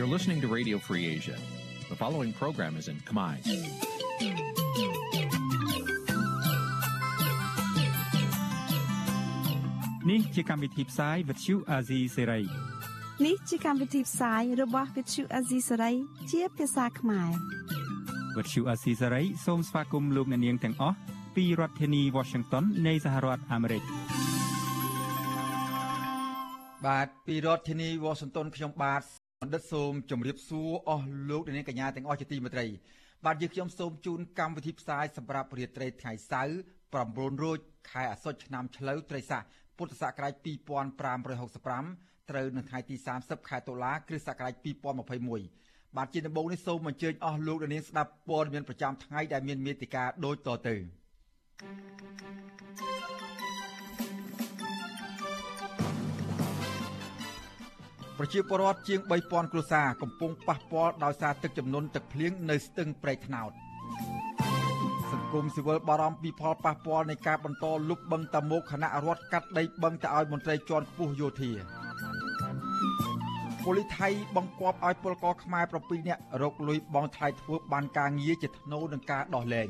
You're listening to Radio Free Asia. The following program is in Khmer. នេះជាកម្មវិធីផ្សាយ Vuthu Azizi Serai នេះជាកម្មវិធីផ្សាយរបស់ Vuthu Azizi Serai ជាភាសាខ្មែរ Vuthu Azizi Serai សូមស្វាគមន៍លោកអ្នកនាងទាំងអស់ពីរដ្ឋធានី Washington នៃសហរដ្ឋអាមេរិក បាទពីរដ្ឋធានី Washington ខ្ញុំបាទ បណ្ឌិតសូមជម្រាបសួរអស់លោកអ្នកនាងកញ្ញាទាំងអស់ជាទីមេត្រី បាទយើងខ្ញុំសូមជូនកម្មវិធីផ្សាយសម្រាប់រាត្រីថ្ងៃសៅរ៍9រោចខែអាសត់ឆ្នាំឆ្លូវត្រីស័កពុទ្ធសករាជ2565ត្រូវនៅថ្ងៃទី30ខែតុលាគ្រិស្តសករាជ2021បាទជាដំបូងនេះសូមអញ្ជើញអស់លោកអ្នកនាងស្ដាប់ព័ត៌មានប្រចាំថ្ងៃដែលមានមេតិការដូចតទៅ ប្រជាពលរដ្ឋជាង3000គ្រួសារកំពុងប៉ះពាល់ដោយសារទឹកជំនន់ទឹកភ្លៀងនៅស្ទឹងព្រែកថ្នោតសង្គមស៊ីវិលបារម្ភពីផលប៉ះពាល់នៃការបន្តលុបបឹងតាមុកគណៈរដ្ឋកាត់ដីបឹងទៅឲ្យមន្ត្រីជាន់ខ្ពស់យោធាប៉ូលីសថៃបង្គាប់ឲ្យពលករខ្មែរ7នាក់រកលុយបង់ថ្លៃធ្វើបានការងារជាធ្នូនឹងការដោះលែង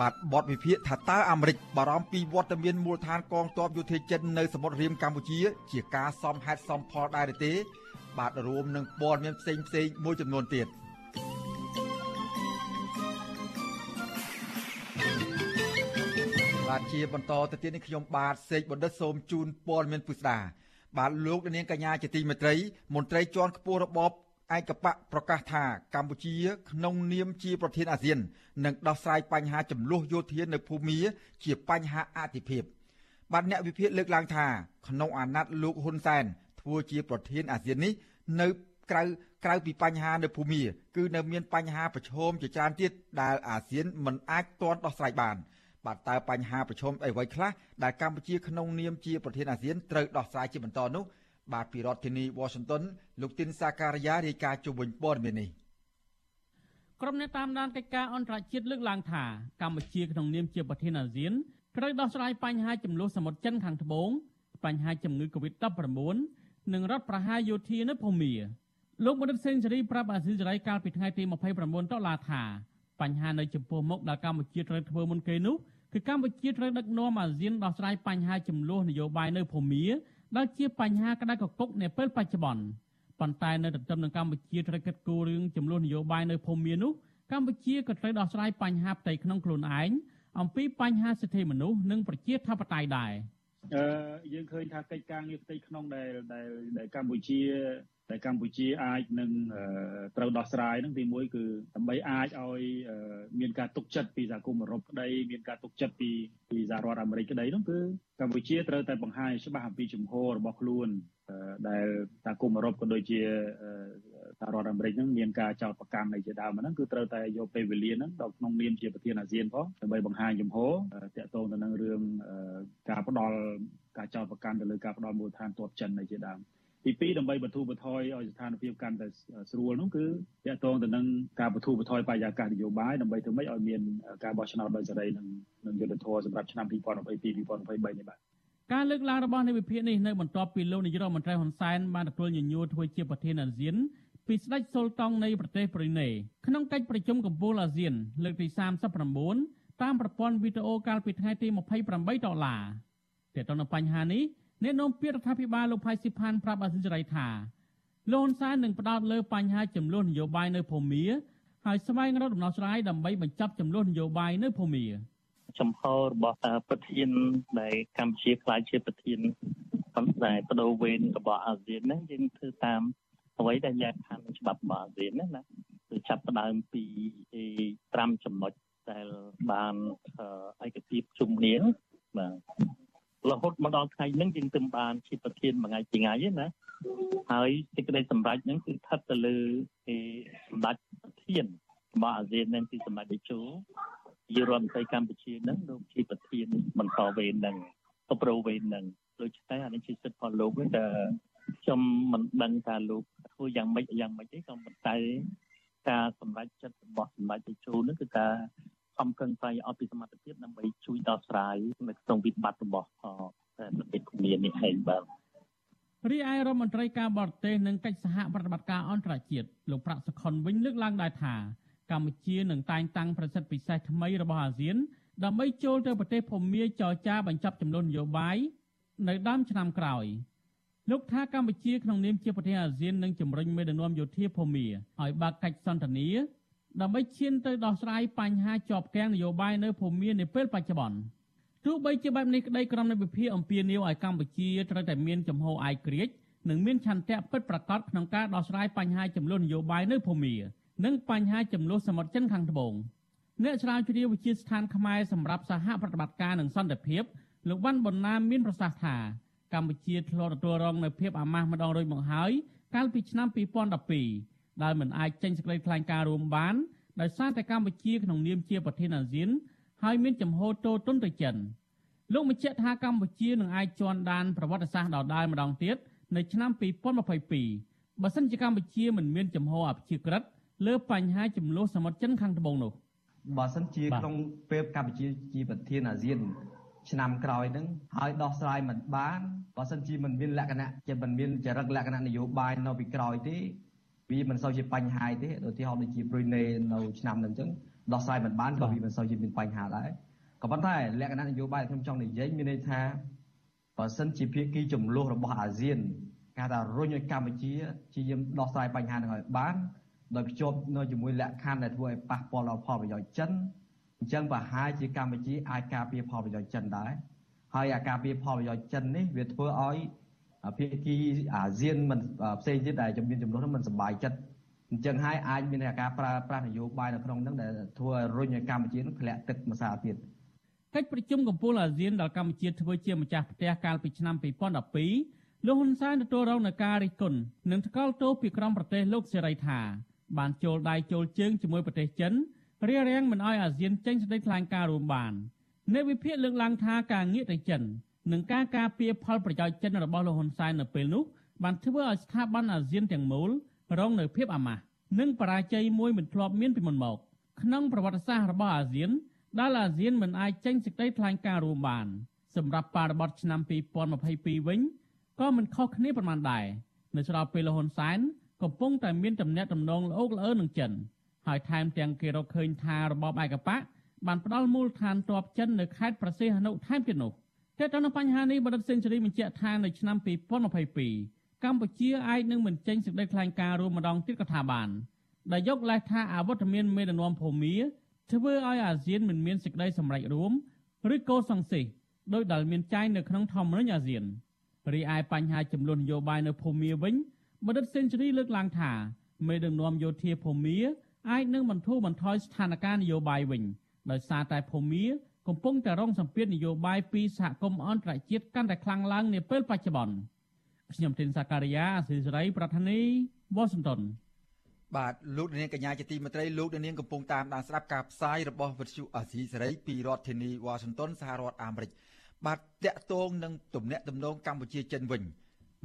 បាទបទវិភាគថាតើអាមេរិកបារម្ភពីវត្តមានមូលដ្ឋានកងទ័ពយោធាចិននៅសមុទ្ររៀមកម្ពុជា ជាការសមហេតុសមផលដែរទេ បាទរួមនឹងព័ត៌មានផ្សេងផ្សេងមួយចំនួនទៀតបាទជាបន្តទៅទៀតនេះខ្ញុំបាទសេកបណ្ឌិតសូមជូនព័ត៌មានពុស្ដាបាទលោកនាងកញ្ញាជាទីមេត្រីមន្ត្រីជាន់ខ្ពស់របប ឯកបៈប្រកាសថាកម្ពុជា ក្នុងនាមជាប្រធានអាស៊ាននឹងដោះស្រាយបញ្ហាចំនួនយោធានៅភូមាជាបញ្ហាអតិភិបបាទអ្នកវិភាគលើកឡើងថាក្នុងអាណត្តិលោកហ៊ុនសែនធ្វើជាប្រធានអាស៊ាននេះនៅក្រៅក្រៅពីបញ្ហានៅភូមាគឺនៅមានបញ្ហាប្រឈមជាច្រើនទៀតដែលអាស៊ានមិនអាចទាន់ដោះស្រាយបានបាទតើបញ្ហាប្រឈមអ្វីខ្លះដែលកម្ពុជាក្នុងនាមជាប្រធានអាស៊ានត្រូវដោះស្រាយជាបន្តនោះ បាទពីរដ្ឋធានី Washington លោកទីនសាការីយ៉ារាយការណ៍ជុំវិញព័ត៌មាននេះក្រុមអ្នកតាមដានកិច្ចការអន្តរជាតិលើកឡើងថាកម្ពុជាក្នុងនាមជាប្រធានអាស៊ានត្រូវដោះស្រាយបញ្ហាចំនួនសមុទ្រចិនខាងត្បូងបញ្ហាជំងឺ Covid-19 និងរដ្ឋប្រហារយោធានៅភូមាលោកបណ្ឌិតសេនស៊ូរីប្រាប់អាស៊ីសេរីកាលពីថ្ងៃទី29ដុល្លារថាបញ្ហានៅចំពោះមុខដែលកម្ពុជាត្រូវធ្វើមុនគេនោះគឺកម្ពុជាត្រូវដឹកនាំអាស៊ានដោះស្រាយបញ្ហាចំនួននយោបាយនៅភូមា ដែលជាបញ្ហាក្តៅកគុកនាពេលបច្ចុប្បន្នប៉ុន្តែនៅទន្ទឹមនឹងកម្ពុជាត្រូវកិត្តគូរឿងចំនួននយោបាយនៅភូមានោះកម្ពុជាក៏ត្រូវដោះស្រាយបញ្ហាផ្ទៃក្នុងខ្លួនឯងអំពីបញ្ហាសិទ្ធិមនុស្សនិងប្រជាធិបតេយ្យដែរអឺយើងឃើញថាកិច្ចការងារផ្ទៃក្នុងដែលដែលកម្ពុជា ដែលកម្ពុជាអាចនឹងត្រូវដោះស្រាយនឹងទីមួយគឺដើម្បីអាចឲ្យមានការទុកចិត្តពីសហគមន៍អឺរ៉ុបក្តីមានការទុកចិត្តពីពីសហរដ្ឋអាមេរិកក្តីនោះគឺកម្ពុជាត្រូវតែបង្ហាញច្បាស់អំពីជំហររបស់ខ្លួនដែលសហគមន៍អឺរ៉ុបក៏ដូចជាសហរដ្ឋអាមេរិកហ្នឹងមានការចោទប្រកាន់អីជាដើមហ្នឹងគឺត្រូវតែយកពេលវេលាហ្នឹងដល់ក្នុងនាមជាប្រធានអាស៊ានផងដើម្បីបង្ហាញជំហរតាក់ទងទៅនឹងរឿងការផ្ដាល់ការចោទប្រកាន់ទៅលើការផ្ដាល់មូលដ្ឋានទ័ពចិនអីជាដើម ទី2ដើម្បីបន្ធូរបន្ថយឲ្យស្ថានភាពកាន់តែស្រួលនោះគឺតកតងទៅនឹងការបន្ធូរបន្ថយបរិយាកាសនយោបាយដើម្បីធ្វើម៉េចឲ្យមានការបោះឆ្នោតដោយសេរីនិងនិងយុត្តិធម៌សម្រាប់ឆ្នាំ2022 2023នេះបាទការលើកឡើងរបស់នៃវិភាគនេះនៅបន្ទាប់ពីលោកនាយរដ្ឋមន្ត្រីហ៊ុនសែនបានទទួលញញួរធ្វើជាប្រធានអាស៊ានពីស្ដេចសុលតង់នៃប្រទេសប្រ៊ុយណេក្នុងកិច្ចប្រជុំកំពូលអាស៊ាន លើកទី39តាមប្រព័ន្ធវីដេអូកាលពីថ្ងៃទី28ដុល្លារទាក់ទងនឹងបញ្ហានេះ អ្នកនាំពាក្យរដ្ឋាភិបាលលោកផៃស៊ីផានប្រាប់អាស៊ីសេរីថាលោកហ៊ុនសែននឹងផ្ដោតលើបញ្ហាចំនួននយោបាយនៅភូមាហើយស្វែងរកដំណោះស្រាយដើម្បីបញ្ចប់ចំនួននយោបាយនៅភូមាចំហរបស់ប្រធានដែលកម្ពុជាខ្លាចជាប្រធានប៉ុន្តែបដូវវេនរបស់អាស៊ានហ្នឹងយើងធ្វើតាមអ្វីដែលលក្ខខណ្ឌច្បាប់របស់អាស៊ានណាណាគឺចាប់ផ្ដើមពី5ចំណុចដែលបានឯកភាពជំនាញបាទ រហូតមកដល់ថ្ងៃហ្នឹងយើងទើបបានជាប្រធានមួយថ្ងៃពីរថ្ងៃទេណាហើយសេចក្តីសម្រេចហ្នឹងគឺស្ថិតទៅលើគេសម្ដេចប្រធានរបស់អាស៊ានហ្នឹងគឺសម្ដេចតេជោជារដ្ឋមន្ត្រីកម្ពុជាហ្នឹងលោកជាប្រធានបន្តវេនហ្នឹងទៅប្រូវេនហ្នឹងដូច្នេះអានេះជាសិទ្ធិរបស់លោកទេតែខ្ញុំមិនដឹងថាលោកធ្វើយ៉ាងម៉េចយ៉ាងម៉េចទេក៏ប៉ុន្តែការសម្រេចចិត្តរបស់សម្ដេចតេជោនោះគឺការ ខំប្រឹងប្រែងអស់ពីសមត្ថភាពដើម្បីជួយដោះស្រាយនៅក្នុងវិបត្តិរបស់ប្រទេសភូមានេះឯងបាទរីឯរដ្ឋមន្ត្រីការបរទេសនិងកិច្ចសហប្រតិបត្តិការអន្តរជាតិលោកប្រាក់សុខុនវិញលើកឡើងដែរថាកម្ពុជានឹងតែងតាំងប្រសិទ្ធពិសេសថ្មីរបស់អាស៊ានដើម្បីចូលទៅប្រទេសភូមាចរចាបញ្ចប់ចំនួននយោបាយនៅដើមឆ្នាំក្រោយលោកថាកម្ពុជាក្នុងនាមជាប្រទេសអាស៊ាននឹងជំរុញមេដឹកនាំយោធាភូមាឲ្យបើកកិច្ចសន្ទនា ដើម្បីឈានទៅដោះស្រាយបញ្ហាជាប់គាំងនយោបាយនៅភូមានាពេលបច្ចុប្បន្នទោះបីជាបែបនេះក្តីក្រុមនៃវិភាគអំពាវនាវឲ្យកម្ពុជាត្រូវតែមានចំហឯករាជ្យនិងមានឆន្ទៈពិតប្រាកដក្នុងការដោះស្រាយបញ្ហាចំនួននយោបាយនៅភូមានិងបញ្ហាចំនួនសមុទ្រចិនខាងត្បូងអ្នកស្រាវជ្រាវវិទ្យាស្ថានខ្មែរសម្រាប់សហប្រតិបត្តិការនិងសន្តិភាពលោកវ៉ាន់ប៊ុនណាមមានប្រសាសន៍ថាកម្ពុជាធ្លាប់ទទួលរងនូវភាពអាម៉ាស់ម្ដងរួចមកហើយកាលពីឆ្នាំ2012 ដែលមិនអាចចេញសេចក្តីថ្លែងការណ៍រួមបានដោយសារតែកម្ពុជាក្នុងនាមជាប្រធានអាស៊ាន ហើយមានចំហតូទុនទៅចិនលោកបញ្ជាក់ថាកម្ពុជានឹងអាចជន់ដានប្រវត្តិសាស្ត្រដដែលម្ដងទៀតនៅឆ្នាំ2022បើសិនជាកម្ពុជាមិនមានចំហអព្យាក្រឹតលើបញ្ហាចំនួនសមុទ្រចិនខាងត្បូងនោះបើសិនជាក្នុងពេលកម្ពុជាជាប្រធានអាស៊ានឆ្នាំក្រោយហ្នឹងហើយដោះស្រាយមិនបានបើសិនជាមិនមានលក្ខណៈជាមិនមានចរិតលក្ខណៈនយោបាយនៅពីក្រោយទេ វាមិនសូវជាបញ្ហាទេដូចទីហោដូចជា Brunei នៅឆ្នាំហ្នឹងអញ្ចឹងដោះស្រាយមិនបានក៏វាមិនសូវជាមានបញ្ហាដែរក៏ប៉ុន្តែលក្ខណៈនយោបាយខ្ញុំចង់និយាយមានន័យថាបើសិនជាភាគីចំនួនរបស់អាស៊ានគេថារុញឲ្យកម្ពុជាជាយាមដោះស្រាយបញ្ហាហ្នឹងឲ្យបានដោយភ្ជាប់នៅជាមួយលក្ខខណ្ឌដែលធ្វើឲ្យប៉ះពាល់ដល់ផលប្រយោជន៍ចិនអញ្ចឹងប្រហែលជាកម្ពុជាអាចការពារផលប្រយោជន៍ចិនដែរហើយអាការពារផលប្រយោជន៍ចិននេះវាធ្វើឲ្យ ភាគីអាស៊ានមិនផ្សេងទៀតដែលជំនាញចំនួននោះមិនសប្បាយចិត្តអញ្ចឹងហើយអាចមានការប្រើប្រាស់នយោបាយនៅក្នុងនោះដែលធ្វើឲ្យរុញឲ្យកម្ពុជានឹងធ្លាក់ទឹកម្សិលទៀតកិច្ចប្រជុំកំពូលអាស៊ានដែលកម្ពុជាធ្វើជាម្ចាស់ផ្ទះកាលពីឆ្នាំ2012លោកហ៊ុនសែនទទួលរងនឹងការរិះគន់និងថ្កោលទោសពីក្រុមប្រទេសលោកសេរីថាបានចូលដៃចូលជើងជាមួយប្រទេសចិនរារាំងមិនឲ្យអាស៊ានចេញសេចក្តីថ្លែងការណ៍រួមបានអ្នកវិភាគលើកឡើងថាការងាកទៅចិន និងការការពារផលប្រយោជន៍ចិនរបស់លោកហ៊ុនសែននៅពេលនោះបានធ្វើឲ្យស្ថាប័នអាស៊ានទាំងមូលរងនៅភាពអាម៉ាស់និងបរាជ័យមួយមិនធ្លាប់មានពីមុនមកក្នុងប្រវត្តិសាស្ត្ររបស់អាស៊ានដែលអាស៊ានមិនអាចចេញសេចក្តីថ្លែងការណ៍រួមបានសម្រាប់បរិបទឆ្នាំ2022វិញក៏មិនខុសគ្នាប៉ុន្មានដែរនៅស្របពេលលហ៊ុនសែនកំពុងតែមានទំនាក់ទំនងល្អល្អើនឹងចិនហើយថែមទាំងគេរកឃើញថារបបឯកបកបានផ្ដាល់មូលដ្ឋានទ័ពចិននៅខេត្តប្រសេះអនុថែមទៀតនោះ តែទៅនឹងបញ្ហានេះបណ្ឌិតសេនស៊ូរីបញ្ជាក់ថានៅឆ្នាំ2022កម្ពុជាអាចនឹងមិនចេញសេចក្តីថ្លែងការណ៍រួមម្ដងទៀតក៏ថាបានដែលយកលេសថាអវត្តមានមេដឹកនាំភូមាធ្វើឲ្យអាស៊ានមិនមានសេចក្តីសម្រេចរួមឬកោសង្សេះដោយដែលមានចែងនៅក្នុងធម្មនុញ្ញអាស៊ានរីឯបញ្ហាចំនួននយោបាយនៅភូមាវិញបណ្ឌិតសេនស៊ូរីលើកឡើងថាមេដឹកនាំយោធាភូមាអាចនឹងបន្ធូរបន្ថយស្ថានភាពនយោបាយវិញដោយសារតែភូមា កំពុងតែរងសម្ពាធនយោបាយពីសហគមន៍អន្តរជាតិកាន់តែខ្លាំងឡើងនាពេលបច្ចុប្បន្នខ្ញុំទីនសាការីយ៉ាអស៊ីសេរីប្រធានីវ៉ាស៊ីនតោនបាទលោកនាងកញ្ញាជាទីមេត្រីលោកនាងកំពុងតាមដានស្ដាប់ការផ្សាយរបស់វិទ្យុអាស៊ីសេរីពីរដ្ឋធានីវ៉ាស៊ីនតោនសហរដ្ឋអាមេរិកបាទតកតងនឹងទំនាក់ទំនងកម្ពុជាចិនវិញ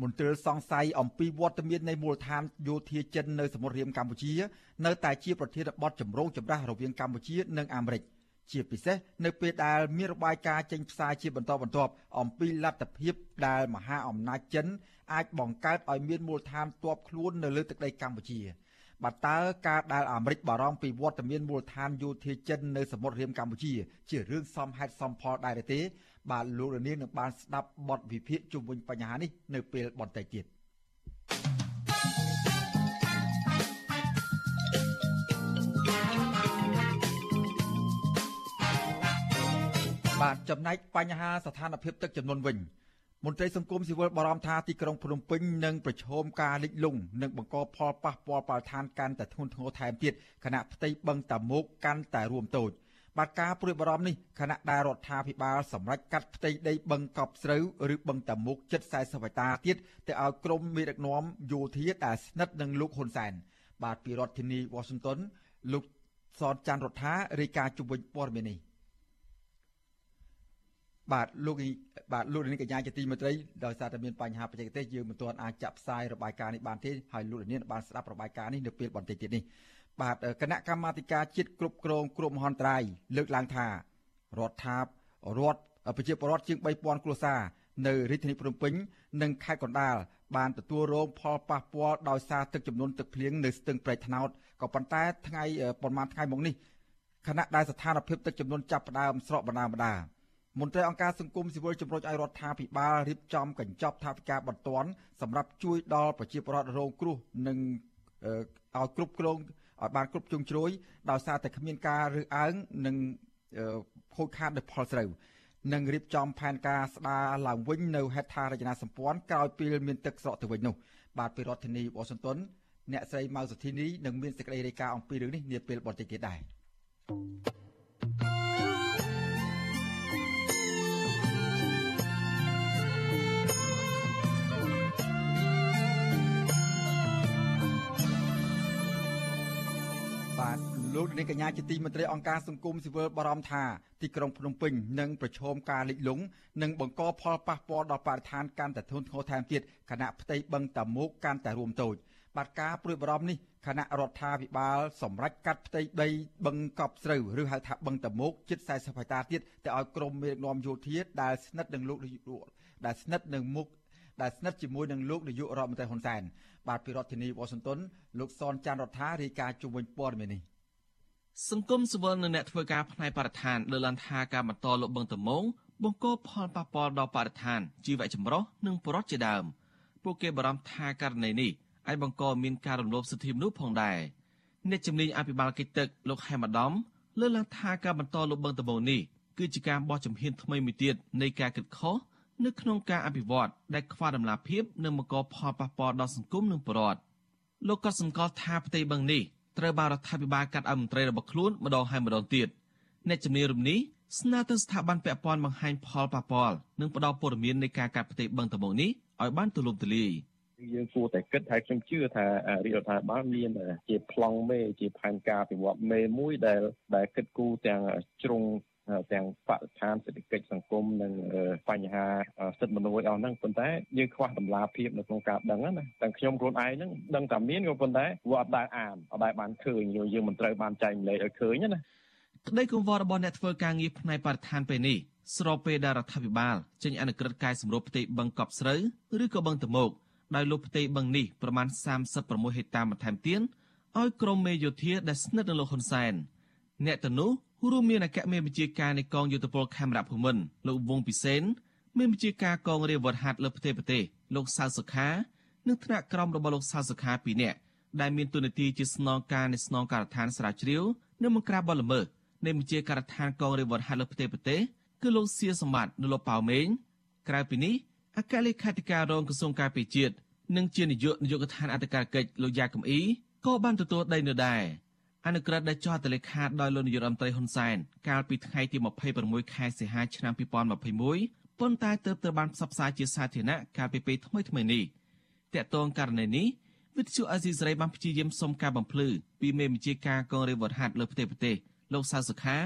មន្ត្រីសង្ស័យអំពីវត្តមាននៃមូលដ្ឋានយោធាចិននៅសមុទ្ររៀមកម្ពុជា នៅតែជាប្រធានបទចម្រូងចម្រាសរវាងកម្ពុជានិងអាមេរិក ជាពិសេសនៅពេលដែលមានរបាយការណ៍ចេញផ្សាយជាបន្តបន្ទាប់អំពីលទ្ធភាពដែលមហាអំណាចចិនអាចបង្កើតឲ្យមានមូលដ្ឋានទ័ពខ្លួននៅលើទឹកដីកម្ពុជាបាទតើការដែលអាមេរិកបារម្ភពីវត្តមានមូលដ្ឋានយោធាចិននៅសមុទ្ររៀមកម្ពុជា ជារឿងសមហេតុសមផលដែរទេ បាទលោករនាងនឹងបានស្ដាប់បទវិភាគជុំវិញបញ្ហានេះនៅពេលបន្តិចទៀត បាទចំណែកបញ្ហាស្ថានភាពទឹកចំនួនវិញមន្ត្រីសង្គមស៊ីវិលបារម្ភថាទីក្រុងភ្នំពេញនឹងប្រឈមការលិចលង់និងបង្កផលប៉ះពាល់បរិស្ថានកាន់តែធ្ងន់ធ្ងរថែមទៀតខណៈផ្ទៃបឹងតាមុកកាន់តែរួមតូចបាទការព្រួយបារម្ភនេះខណៈដែលរដ្ឋាភិបាលសម្រេចកាត់ផ្ទៃដីបឹងកប់ស្រូវឬបឹងតាមុកជិត40ហិកតាទៀតទៅឲ្យក្រមមេដឹកនាំយោធាដែលស្និទ្ធនឹងលោកហ៊ុនសែនបាទពីរដ្ឋធានី Washington លោកសនច័ន្ទរដ្ឋារាយការណ៍ជុំវិញព័ត៌មាននេះ បាទលោកបាទលោកនាងកញ្ញាជាទីមេត្រីដោយសារតែមានបញ្ហាបច្ចេកទេសយើងមិនទាន់អាចចាក់ផ្សាយរបាយការណ៍នេះបានទេហើយលោកនាងបានស្ដាប់របាយការណ៍នេះនៅពេលបន្តិចទៀតនេះបាទគណៈកម្មាធិការជាតិគ្រប់គ្រងគ្រោះមហន្តរាយលើកឡើងថារដ្ឋាភិបាលរដ្ឋប្រជាពលរដ្ឋជាង3000គ្រួសារនៅរាជធានីភ្នំពេញនិងខេត្តកណ្ដាលបានទទួលរងផលប៉ះពាល់ដោយសារទឹកជំនន់ទឹកភ្លៀងនៅស្ទឹងប្រៃថ្នោតក៏ប៉ុន្តែថ្ងៃប្រហែលថ្ងៃមកនេះខណៈដែលស្ថានភាពទឹកជំនន់ចាប់ផ្ដើមស្រកបណ្ដាបណ្ដា មន្ត្រីអង្គការសង្គមស៊ីវិលជំរុញឲ្យរដ្ឋាភិបាលរៀបចំកញ្ចប់ថវិកាបន្ទាន់សម្រាប់ជួយដល់ប្រជាពលរដ្ឋរងគ្រោះនិងឲ្យគ្រប់គ្រងឲ្យបានគ្រប់ជ្រុងជ្រោយដោយសារតែគ្មានការរើសអើងនិងខូចខាតដោយផលស្រូវនិងរៀបចំផែនការស្ដារឡើងវិញនៅហេដ្ឋារចនាសម្ព័ន្ធក្រោយពេលមានទឹកស្រកទៅវិញនោះបាទពីរដ្ឋធានីវ៉ាស៊ីនតោនអ្នកស្រីម៉ៅសុធីនីនឹងមានសេចក្តីរាយការណ៍អំពីរឿងនេះនាពេលបន្តិចទៀតដែរបាទ លោកនាងកញ្ញាជាទីមេត្រីអង្គការសង្គមស៊ីវិលបារម្ភថាទីក្រុងភ្នំពេញនឹងប្រឈមការលិចលង់និងបង្កផលប៉ះពាល់ដល់បរិស្ថានកាន់តែធ្ងន់ធ្ងរថែមទៀតខណៈផ្ទៃបឹងតាមុកកាន់តែរួមតូចបាទការព្រួយបារម្ភនេះគណៈរដ្ឋាភិបាលសម្រេចកាត់ផ្ទៃដីបឹងកប់ស្រូវឬហៅថាបឹងតាមុកជិត40ហិកតាទៀតទៅឲ្យក្រមមេដឹកនាំយោធាដែលស្និទ្ធនឹងលោកដែលស្និទ្ធនឹងមុខដែលស្និទ្ធជាមួយនឹងលោកនាយករដ្ឋមន្ត្រីហ៊ុនសែនបាទពីរដ្ឋធានីវ៉ាស៊ីនតោនលោកសនច័ន្ទរដ្ឋារាយការណ៍ជុំវិញព័ត៌មាននេះ សង្គមស៊ីវិលនៅអ្នកធ្វើការផ្នែកបរិស្ថានលើកឡើងថាការបន្តលុបបង្តមងបង្កផលប៉ះពាល់ដល់បរិស្ថានជីវៈចម្រុះនិងប្រវត្តិជាដើមពួកគេបារម្ភថាករណីនេះអាចបង្កមានការរំលោភសិទ្ធិមនុស្សផងដែរអ្នកជំនាញអភិបាលកិច្ចទឹកលោកហេមអាដាមលើកឡើងថាការបន្តលុបបង្តមងនេះគឺជាការបោះជំហានថ្មីមួយទៀតនៃការគិតខុសនៅក្នុងការអភិវឌ្ឍដែលខ្វះដំណាភាពនិងបង្កផលប៉ះពាល់ដល់សង្គមនិងប្រវត្តិលោកក៏សម្គាល់ថាផ្ទៃបឹងនេះ ត្រូវបានរដ្ឋាភិបាលកាត់ឲ្យមន្ត្រីរបស់ខ្លួនម្ដងហើយម្ដងទៀតអ្នកជំនាញរំនេះស្នើទៅស្ថាប័នពាក់ព័ន្ធបង្ហាញផលប៉ះពាល់និងផ្ដល់ព័ត៌មាននៃការកាត់ផ្ទៃបឹងត្បូងនេះឲ្យបានទូលំទូលាយយើងគួរតែគិតហើយខ្ញុំជឿថារាជរដ្ឋាភិបាលមានជាប្លង់មេជាផែនការពិវត្តមេមួយដែលដែលគិតគូរទាំងជ្រុង ទាំងបរិស្ថានសេដ្ឋកិច្ចសង្គមនិងបញ្ហាសិទ្ធិមនុស្សអស់ហ្នឹងប៉ុន្តែយើងខ្វះតម្លាភាពនៅក្នុងការដឹងណាទាំងខ្ញុំខ្លួនឯងហ្នឹងដឹងតែមានក៏ប៉ុន្តែវាអត់ដែលអានអត់ដែលបានឃើញយើងមិនត្រូវបានចែកម្លែកឲ្យឃើញណាក្តីកង្វល់របស់អ្នកធ្វើការងារផ្នែកបរិស្ថានពេលនេះស្របពេលដែលរដ្ឋាភិបាលចេញអនុក្រឹត្យកែសម្រួលផ្ទៃបឹងកប់ស្រូវឬក៏បឹងតមោកដោយលុបផ្ទៃបឹងនេះប្រមាណ36ហិកតាបន្ថែមទៀតឲ្យក្រមមេយោធាដែលស្និទ្ធនឹងលោកហ៊ុនសែនអ្នកទៅនោះ រួមមានអគ្គមេបញ្ជាការនៃកងយុទ្ធពលខេមរៈភូមិន្ទលោកវងពិសេនមេបញ្ជាការកងរាជវត្តហាត់លើផ្ទៃប្រទេសលោកសៅសុខានិងថ្នាក់ក្រមរបស់លោកសៅសុខាពីរនាក់ដែលមានទូនាទីជាស្នងការនៃស្នងការដ្ឋានស្រាវជ្រាវនិងបង្ក្រាបបទល្មើសនៃបញ្ជាការដ្ឋានកងរាជវត្តហាត់លើផ្ទៃប្រទេសគឺលោកសៀសម្បត្តិនិងលោកប៉ៅមេងក្រៅពីនេះអគ្គលេខាធិការរងក្រសួងការពារជាតិនិងជានាយកនាយកដ្ឋានអធិការកិច្ចលោកយ៉ាកំអ៊ីក៏បានទទួលដីនៅដែរ អនុក្រឹត្យដែលចុះហត្ថលេខាដោយលោកនាយករដ្ឋមន្ត្រីហ៊ុនសែនកាលពីថ្ងៃទី26ខែសីហាឆ្នាំ2021ប៉ុន្តែទើបត្រូវបានផ្សព្វផ្សាយជាសាធារណៈកាលពីពេលថ្មីថ្មីនេះតកតងករណីនេះវិទ្យុអាស៊ីសេរីបានព្យាយាមសុំការបំភ្លឺពីមេបញ្ជាការកងរាជវត្តហាត់លើផ្ទៃប្រទេសលោកសៅសុខា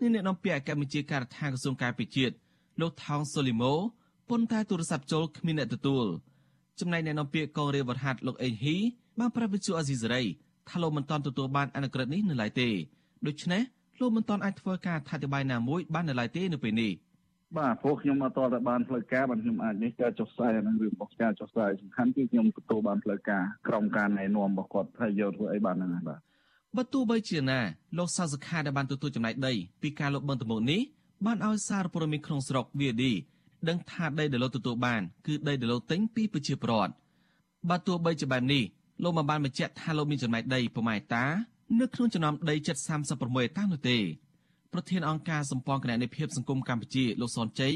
និងអ្នកនាំពាក្យអគ្គមេបញ្ជាការដ្ឋានក្រសួងការពារជាតិលោកថោងសូលីម៉ូប៉ុន្តែទូរស័ព្ទចូលគ្មានអ្នកទទួលចំណែកអ្នកនាំពាក្យកងរាជវត្តហាត់លោកអេងហ៊ីបានប្រាប់វិទ្យុអាស៊ីសេរី ថាលោកមិនទាន់ទទួលបានអនុក្រឹត្យនេះនៅឡើយទេដូច្នេះលោកមិនទាន់អាចធ្វើការអធិប្បាយណាមួយបាននៅឡើយទេនៅពេលនេះបាទព្រោះខ្ញុំអត់តតែបានផ្លូវការបានខ្ញុំអាចនេះការចុះផ្សាយអានឹងរឿងរបស់ការចុះផ្សាយសំខាន់គឺខ្ញុំទទួលបានផ្លូវការក្រុមការណែនាំរបស់គាត់ថាយកធ្វើអីបានហ្នឹងបាទបើទោះបីជាណាលោកសាសុខាដែលបានទទួលចំណាយដីពីការលុបបង្តមុខនេះបានឲ្យសារព័ត៌មានក្នុងស្រុក VD ដឹងថាដីដែលលោកទទួលបាន គឺដីដែលលោកទិញពីប្រជាពលរដ្ឋបើទោះបីជាបែបនេះ លោកមិនបានបញ្ជាក់ថាលោកមានចំណាយដីប្រមាណតានៅក្នុងចំណោមដីជិត36តានោះទេប្រធានអង្គការសម្ព័ន្ធគណនេយ្យភាពសង្គមកម្ពុជាលោកសនជ័យ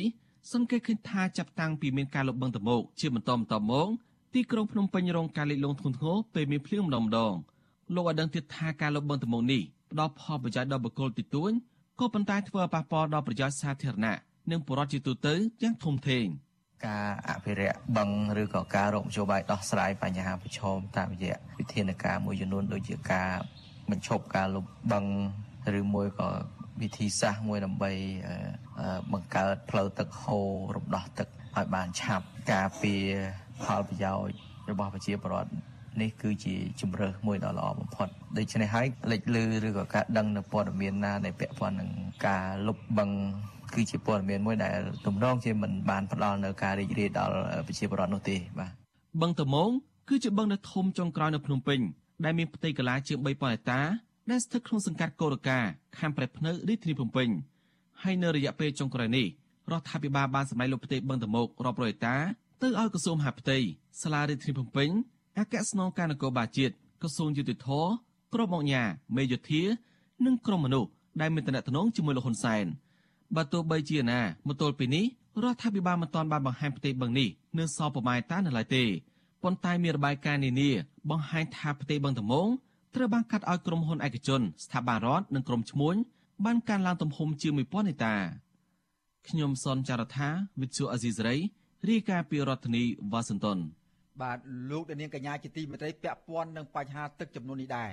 សង្កេតឃើញថាចាប់តាំងពីមានការលុបបង្តមកជាបន្តបន្ទាប់មកទីក្រុងភ្នំពេញរងការលិចលង់ធ្ងន់ធ្ងរពេលមានភ្លៀងម្ដងម្ដងលោកឲ្យដឹងទៀតថាការលុបបង្តមកនេះផ្ដល់ផលប្រយោជន៍ដល់បុគ្គលទីទួញក៏ប៉ុន្តែធ្វើឲ្យប៉ះពាល់ដល់ប្រយោជន៍សាធារណៈនិងប្រជាជាទូទៅយ៉ាងធំធេង។ ការអភិរក្សបឹងឬក៏ការរកមធ្យោបាយដោះស្រាយបញ្ហាប្រឈមតាមរយៈវិធានការមួយចំនួនដូចជាការបញ្ឈប់ការលុបបឹងឬមួយក៏វិធីសាស្ត្រមួយដើម្បីបង្កើតផ្លូវទឹកហូររំដោះទឹកឲ្យបានឆាប់ការពារផលប្រយោជន៍របស់ប្រជាពលរដ្ឋនេះគឺជាជំរើសមួយដ៏ល្អបំផុតដូច្នេះហើយលេចលឺឬក៏ការដឹងនៅព័ត៌មានណាដែលពាក់ព័ន្ធនឹងការលុបបឹង គឺជាព័ត៌មានមួយដែលទំនងជាមិនបានផ្ដល់នៅការរីករាយដល់ប្រជាពលរដ្ឋនោះទេបាទបឹងតមងគឺជាបឹងដ៏ធំចុងក្រោយនៅភ្នំពេញដែលមានផ្ទៃកន្លាជាង3000ហិកតាដែលស្ថិតក្នុងសង្កាត់កូរកាខណ្ឌប្រែភ្នៅរាជធានីភ្នំពេញហើយនៅរយៈពេលចុងក្រោយនេះរដ្ឋាភិបាលបានសម្ដែងលោកផ្ទៃបឹងតមោករាប់រយហិកតាទៅឲ្យក្រសួងមហាផ្ទៃសាលារាជធានីភ្នំពេញអគ្គស្នងការនគរបាលជាតិក្រសួងយុតិធធក្រមអង្គការមេយោធា និងក្រមមនុស្សដែលមានតំណែងជាមួយលោកហ៊ុនសែន បើទោះបីជាណាមកទល់ពេលនេះរដ្ឋាភិបាលមិនទាន់បានបង្ហាញផ្ទៃបឹងនេះនៅសល់ប្រមាណតានៅឡើយទេប៉ុន្តែមានរបាយការណ៍នានាបង្ហាញថាផ្ទៃបឹងតមងត្រូវបានកាត់ឲ្យក្រុមហ៊ុនឯកជនស្ថាប័នរដ្ឋនិងក្រុមឈ្មួញបានកើនឡើងទំហំជាង1000ហិកតាខ្ញុំសនចាររថាវិទ្យុអេស៊ីសរ៉ៃរាយការណ៍ពីរដ្ឋធានីវ៉ាស៊ីនតោនបាទលោកនាងកញ្ញាជាទីមេត្រីពាក់ព័ន្ធនឹងបញ្ហាទឹកចំនួននេះដែរ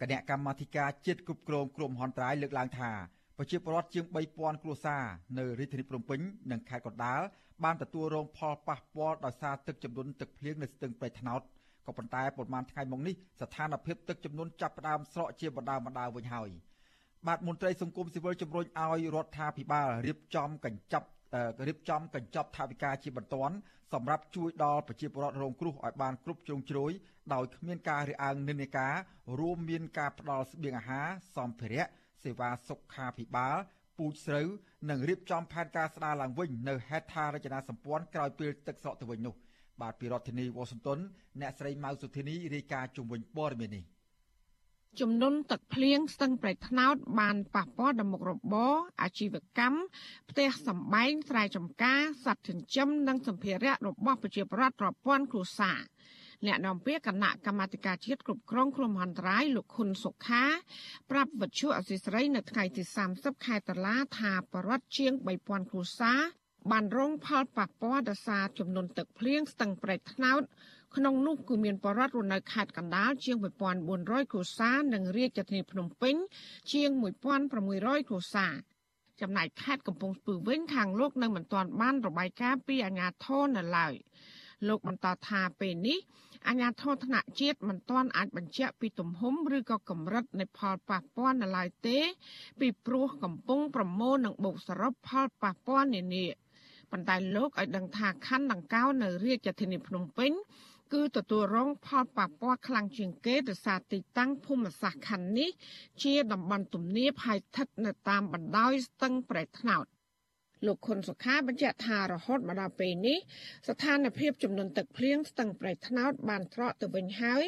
គណៈកម្មាធិការជាតិគ្រប់គ្រងគ្រោះមហន្តរាយលើកឡើងថា ប្រជាពលរដ្ឋជាង3000គ្រួសារនៅរាជធានីភ្នំពេញនិងខេត្តកណ្ដាលបានទទួលរងផលប៉ះពាល់ដោយសារទឹកចំនួនទឹកភ្លៀងនៅស្ទឹងប្រៃថ្នោតក៏ប៉ុន្តែប្រមាណថ្ងៃមកនេះស្ថានភាពទឹកចំនួនចាប់ផ្ដើមស្រកជាបណ្ដាបណ្ដាវិញហើយបាទមន្ត្រីសង្គមស៊ីវិលជំរុញឲ្យរដ្ឋាភិបាលរៀបចំកញ្ចប់រៀបចំកញ្ចប់ថវិកាជាបន្ទាន់សម្រាប់ជួយដល់ប្រជាពលរដ្ឋរងគ្រោះឲ្យបានគ្រប់ជ្រុងជ្រោយដោយគ្មានការរើសអើងនិន្នាការរួមមានការផ្ដល់ស្បៀងអាហារសម្ភារៈ សេវាសុខាភិបាលពូជស្រូវនិងរៀបចំផែនការស្ដារឡើងវិញនៅហេដ្ឋារចនាសម្ព័ន្ធក្រោយពេលទឹកស្រកទៅវិញនោះបាទពីរដ្ឋធានីវ៉ាស៊ីនតោនអ្នកស្រីម៉ៅសុធានីរាយការណ៍ជុំវិញព័ត៌មាននេះចំនួនទឹកភ្លៀងស្ទឹងប្រៃថ្នោតបានប៉ះពាល់ដល់មុខរបរអាជីវកម្មផ្ទះសម្បែងស្រែចម្ការសត្វចិញ្ចឹមនិងសម្ភារៈរបស់ប្រជាពលរដ្ឋរាប់ពាន់គ្រួសារ អ្នកនាំពាក្យគណៈកម្មាធិការជាតិគ្រប់គ្រងគ្រោះមហន្តរាយលោកខុនសុខាប្រាប់វិទ្យុអសីស្រីនៅថ្ងៃទី30ខែតុលាថាបរិវត្តជាង3000គ្រួសារបានរងផលប៉ះពាល់ដោយសារចំនួនទឹកភ្លៀងស្ទឹងប្រៃថ្នោតក្នុងនោះគឺមានបរិវត្តរស់នៅខេត្តកណ្ដាលជាង1400គ្រួសារនិងរាជធានីភ្នំពេញជាង1600គ្រួសារចំណែកខេត្តកំពង់ស្ពឺវិញខាងលោកនៅមិនទាន់បានរបាយការណ៍ពីអាជ្ញាធរនៅឡើយ លោកបន្តថាពេលនេះអាជ្ញាធរថ្នាក់ជាតិមិនទាន់អាចបញ្ជាក់ពីទំហំឬក៏កម្រិតនៃផលប៉ះពាល់នៅឡើយទេ ពីព្រោះកំពុងប្រមូលនិងបូកសរុបផលប៉ះពាល់នានាប៉ុន្តែលោកឲ្យដឹងថាខណ្ឌដង្កោនៅរាជធានីភ្នំពេញគឺទទួលរងផលប៉ះពាល់ខ្លាំងជាងគេដោយសារទីតាំងភូមិសាស្ត្រខណ្ឌនេះជាតំបន់ទំនាបហើយស្ថិតនៅតាមបណ្ដោយស្ទឹងប្រែកថ្នោត លោកខុនសុខាបញ្ជាក់ថារហូតមកដល់ពេលនេះស្ថានភាពចំនួនទឹកភ្លៀងស្ទឹងប្រៃថ្នោតបានត្រកទៅវិញហើយ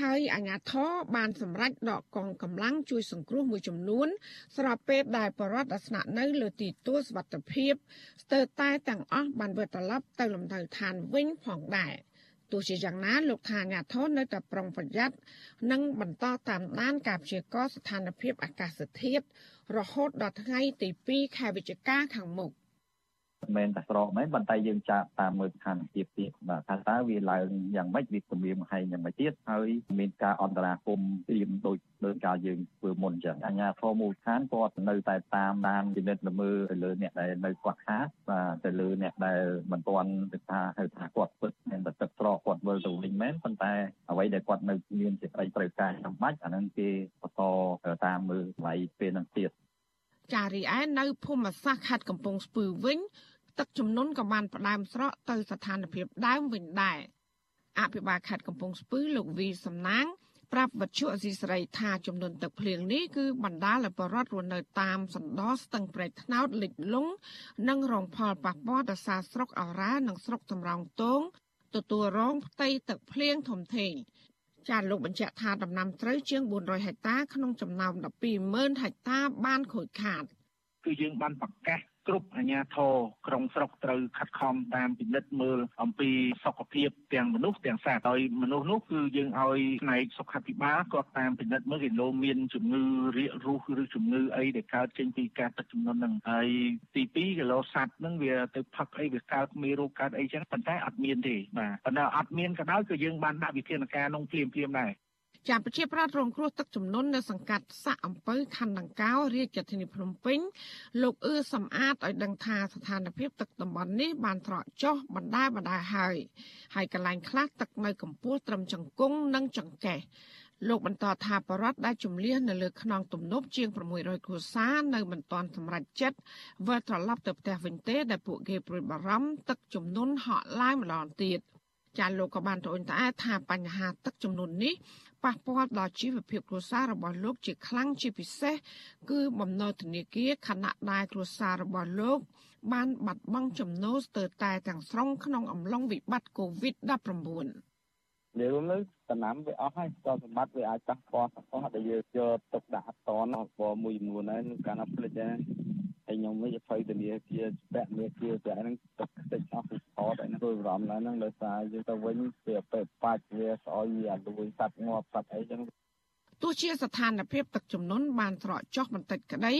ហើយអាជ្ញាធរបានសម្រេចដកកងកម្លាំងជួយសង្គ្រោះមួយចំនួន ស្របពេលដែលបរដ្ឋអាសនៈនៅលើទីទួលសវត្ថភាពស្ទើរតែទាំងអស់បានវិលត្រឡប់ទៅលំនៅឋានវិញផងដែរទោះជាយ៉ាងណាលោកថាអាញាធននៅតែប្រុងប្រយ័ត្ននិងបន្តតាមដានការព្យាករណ៍ស្ថានភាពអាកាសធាតុ រហូតដល់ថ្ងៃទី2ខែវិច្ឆិកាខាងមុខមែនតែស្រកមែនប៉ុន្តែយើងចាក់តាមមើលស្ថានភាពទៀតបាទថាតើវាឡើងយ៉ាងម៉េចវាគម្រាមកំហែងយ៉ាងម៉េចទៀតហើយមានការអន្តរាគមព្រៀមដូចដូចកាលយើងធ្វើមុនអញ្ចឹងអាជ្ញាធរមូលដ្ឋានគាត់នៅតែតាមដានពិនិត្យល្មើទៅលើអ្នកដែលនៅខ្វះខាតបាទទៅលើអ្នកដែលមិនទាន់ទៅថាហៅថាគាត់ពិតមានតែទឹកស្រកគាត់វិលទៅវិញមែនប៉ុន្តែអ្វីដែលគាត់នៅមានសេចក្តីត្រូវការចាំបាច់អានឹងគេ បន្តតាមមើលថ្លៃពេលនឹងទៀតចារីឯនៅភូមិសាស្ត្រខេត្តកំពង់ស្ពឺវិញ ទឹកជំនន់ក៏បានផ្ដើមស្រកទៅស្ថានភាពដើមវិញដែរអភិបាលខេត្តកំពង់ស្ពឺលោកវីសំណាងប្រាប់វិទ្យុអសីសេរីថាចំនួនទឹកភ្លៀងនេះគឺបណ្ដាលឲ្យបរដ្ឋរស់នៅតាមសណ្ដោស្ទឹងប្រែកថ្នោតលិចលង់និងរងផលប៉ះពាល់ដល់សារស្រុកអរ៉ានិងស្រុកសំរោងទងទទួលរងផ្ទៃទឹកភ្លៀងធំធេង ចាលោកបញ្ជាក់ថាដំណាំស្រូវជាង400ហិកតាក្នុងចំណោម120,000ហិកតាបានខូចខាតគឺយើងបានប្រកាស គ្រប់អាជ្ញាធរក្រុងស្រុកត្រូវខិតខំតាមពិនិត្យមើលអំពីសុខភាពទាំងមនុស្សទាំងសត្វហើយមនុស្សនោះគឺយើងឲ្យផ្នែកសុខាភិបាលគាត់តាមពិនិត្យមើលគេលោមានជំងឺរាករូសឬជំងឺអីដែលកើតចេញពីការទឹកជំនន់ហ្នឹងហើយទី2គីឡូសត្វហ្នឹងវាទៅផឹកអីវាកើតមេរោគកើតអីចឹងប៉ុន្តែអត់មានទេបាទប៉ុន្តែអត់មានក៏ដោយគឺយើងបានដាក់វិធានការនោះភ្លាមភ្លាមដែរ ចាប្រជាប្រដ្ឋរងគ្រោះទឹកជំនន់នៅសង្កាត់សាក់អំពៅខណ្ឌដង្កោរាជធានីភ្នំពេញលោកអឺសំអាតឲ្យដឹងថាស្ថានភាពទឹកតំបន់នេះបានត្រកចុះបណ្ដាបណ្ដាហើយហើយកន្លែងខ្លះទឹកនៅកម្ពស់ត្រឹមចង្គង់និងចង្កេះលោកបន្តថាបរដ្ឋដែលជំលះនៅលើខ្នងទំនប់ជាង600គ្រួសារនៅមិនទាន់សម្រេចចិត្តវិលត្រឡប់ទៅផ្ទះវិញទេដែលពួកគេព្រួយបារម្ភទឹកជំនន់ហក់ឡើងម្ដងទៀត ចាលោកក៏បានត្អូញត្អែថាបញ្ហាទឹកជំនន់នេះប៉ះពាល់ដល់ជីវភាពគ្រួសាររបស់លោកជាខ្លាំងជាពិសេសគឺបំណុលធនាគារខណៈដែលគ្រួសាររបស់លោក បានបាត់បង់ចំណូលស្ទើរតែទាំងស្រុងក្នុងអំឡុងវិបត្តិ COVID-19 និយាយរួមទៅដំណាំវាអស់ហើយតសម្បត្តិវាអាចប៉ះពាល់អស់ដែលយើងយកទុកដាក់អត់តនអស់ពមួយចំនួនហើយនឹងកាលណាផ្លិចដែរហើយខ្ញុំវិញភ័យធនាគារពាក់មេគារពាក់ហ្នឹងទឹកខ្ទេចអស់ ពីថតហើយហ្នឹងtôiបារម្ភឡើងហ្នឹងដោយសារយើងទៅវិញវាពេលបាច់វាស្អុយវាអាលួយសัตว์ងាប់សัตว์អីចឹងទោះជាស្ថានភាពទឹកជំនន់បានស្រកចុះបន្តិចក្តី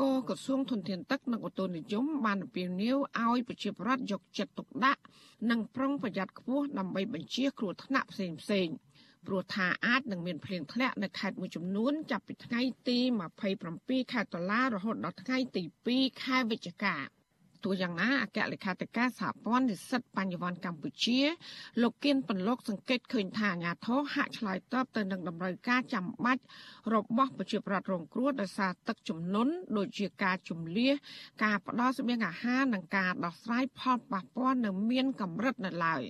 ក៏ក្រសួងធនធានទឹកនិងអូតូនិយមបានអំពាវនាវឲ្យប្រជាពលរដ្ឋយកចិត្តទុកដាក់និងប្រុងប្រយ័ត្នខ្ពស់ដើម្បីបញ្ជាគ្រោះថ្នាក់ផ្សេងផ្សេងព្រោះថាអាចនឹងមានភ្លៀងធ្លាក់នៅខេត្តមួយចំនួនចាប់ពីថ្ងៃទី27ខែតុលារហូតដល់ថ្ងៃទី2ខែវិច្ឆិកា ទោះយ៉ាងណាអគ្គលេខាធិការសហព័ន្ធនិស្សិតបញ្ញវន្តកម្ពុជា លោកគៀនពន្លកសង្កេតឃើញថាអាញាធរហាក់ឆ្លើយតបទៅនឹងតម្រូវការចាំបាច់របស់ប្រជាប្រដ្ឋរងគ្រោះដោយសារទឹកជំនន់ដូចជាការជំលះការផ្ដល់ស្បៀងអាហារនិងការដោះស្រាយផលប៉ះពាល់នៅមានកម្រិតនៅឡើយ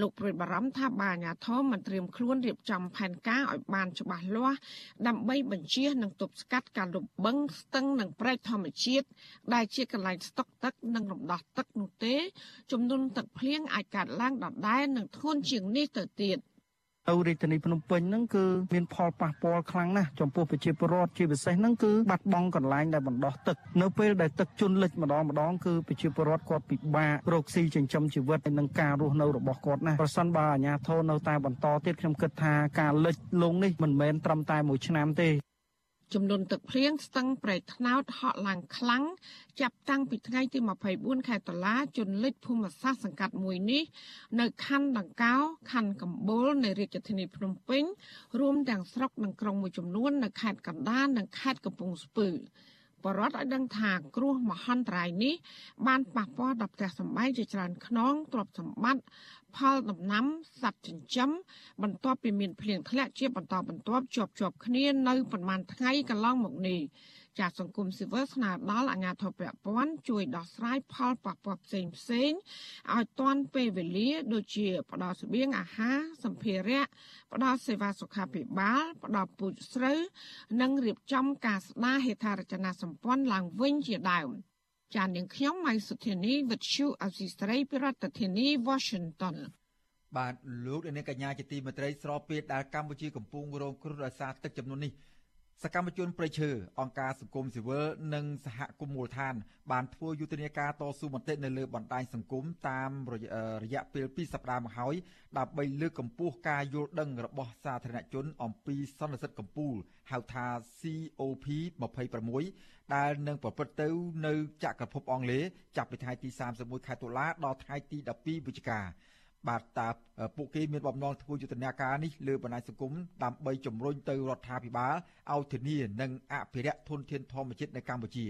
លោកព្រួយបារម្ភថាបើអាញាធរមិនត្រៀមខ្លួនរៀបចំផែនការឲ្យបានច្បាស់លាស់ដើម្បីបញ្ជានិងទប់ស្កាត់ការលុបបង្កស្ទឹងនិងព្រែកធម្មជាតិដែលជាកន្លែងស្តុកទឹកនិងរំដោះទឹកនោះទេចំនួនទឹកភ្លៀងអាចកើតឡើងដដែលនិងធ្ងន់ជាងនេះទៅទៀតនៅរាជធានីភ្នំពេញហ្នឹងគឺមានផលប៉ះពាល់ខ្លាំងណាស់ចំពោះប្រជាពលរដ្ឋជាពិសេសហ្នឹងគឺបាត់បង់កន្លែងដែលបណ្ដោះទឹកនៅពេលដែលទឹកជន់លិចម្ដងម្ដងគឺប្រជាពលរដ្ឋគាត់ពិបាករកស៊ីចិញ្ចឹមជីវិតនិងការរស់នៅរបស់គាត់ណាប្រសិនបើអាជ្ញាធរនៅតែបន្តទៀតខ្ញុំគិតថាការលិចលងនេះមិនមែនត្រឹមតែមួយឆ្នាំទេ ចំនួនទឹកភ្លៀងស្ទឹងប្រែកថ្នោតហក់ឡើងខ្លាំងចាប់តាំងពីថ្ងៃទី24ខែតុលាជន់លិចភូមិសាស្ត្រសង្កាត់មួយនេះ នៅខណ្ឌដង្កោខណ្ឌកំពូលនៃរាជធានីភ្នំពេញរួមទាំងស្រុកនិងក្រុងមួយចំនួននៅខេត្តកណ្ដាលនិងខេត្តកំពង់ស្ពឺបរដ្ឋឲ្យដឹងថាគ្រោះមហន្តរាយនេះបានប៉ះពាល់ដល់ផ្ទះសម្បែងជាច្រើនខ្នងទ្រព្យសម្បត្តិ ផលដំណាំសត្វចិញ្ចឹមបន្ទាប់ពីមានភ្លៀងធ្លាក់ជាបន្តបន្ទាប់ជាប់ជាប់គ្នានៅប្រមាណថ្ងៃកន្លងមកនេះចាសង្គមស៊ីវិលស្នើដល់អាជ្ញាធរពាក់ព័ន្ធជួយដោះស្រាយផលប៉ះពាល់ផ្សេងផ្សេងឲ្យទាន់ពេលវេលា ដូចជាផ្ដល់ស្បៀងអាហារសម្ភារៈផ្ដល់សេវាសុខាភិបាលផ្ដល់ពូជស្រូវនិងរៀបចំការស្ដារហេដ្ឋារចនាសម្ព័ន្ធឡើងវិញជាដើម។ ចាននាងខ្ញុំម៉ៃសុធានីវិទ្យុអស៊ីស្រីពីរដ្ឋធានី Washington បាទលោកនាងកញ្ញាជាទីមេត្រីស្របពេលដែលកម្ពុជាកំពុងរងគ្រោះដោយសារទឹកចំនួននេះ សកម្មជនប្រៃឈើអង្គការសង្គមស៊ីវិលនិងសហគមន៍មូលដ្ឋាន បានធ្វើយុទ្ធនាការតស៊ូមតិនៅលើបណ្ដាញសង្គមតាមរយៈពេល2សប្តាហ៍មកហើយដើម្បីលើកកម្ពស់ការយល់ដឹងរបស់សាធារណជនអំពីសន្និសីទកម្ពុជាហៅថា COP 26 ដែលនឹងប្រព្រឹត្តទៅនៅចក្រភពអង់គ្លេសចាប់ពីថ្ងៃទី31ខែតុលាដល់ថ្ងៃទី12វិច្ឆិកា បាទតើពួកគេមានបំណងធ្វើយុទ្ធនាការនេះលើបណ្ដាញសង្គមដើម្បីជំរុញទៅរដ្ឋាភិបាលឲ្យធានានិងអភិរក្សធនធានធម្មជាតិនៅកម្ពុជា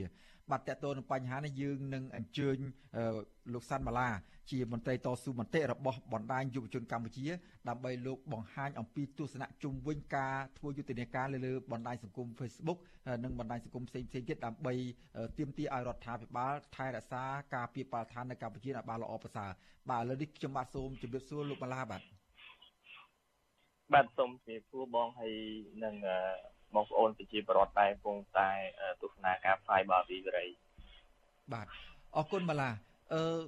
បាទតើតើនឹងបញ្ហានេះយើងនឹងអញ្ជើញលោកសាន់ម៉ាឡាជាមន្ត្រីតស៊ូមតិរបស់បណ្ដាញយុវជនកម្ពុជា ដើម្បីលោកបង្ហាញអំពីទស្សនៈជុំវិញការធ្វើយុទ្ធនាការលើបណ្ដាញសង្គម Facebook និងបណ្ដាញសង្គមផ្សេងៗទៀតដើម្បីទាមទារឲ្យរដ្ឋាភិបាលថែរក្សាការពារបរិស្ថាននៅកម្ពុជាឲ្យបានល្អប្រសើរបាទឥឡូវនេះខ្ញុំបាទសូមជម្រាបសួរលោកម៉ាឡាបាទបាទសូមជម្រាបសួរបងហើយនឹង បងប្អូនប្រជាពលរដ្ឋដែលកំពុងតែទស្សនាការផ្សាយបាទពីវិរីបាទអរគុណម៉ាឡាអឺ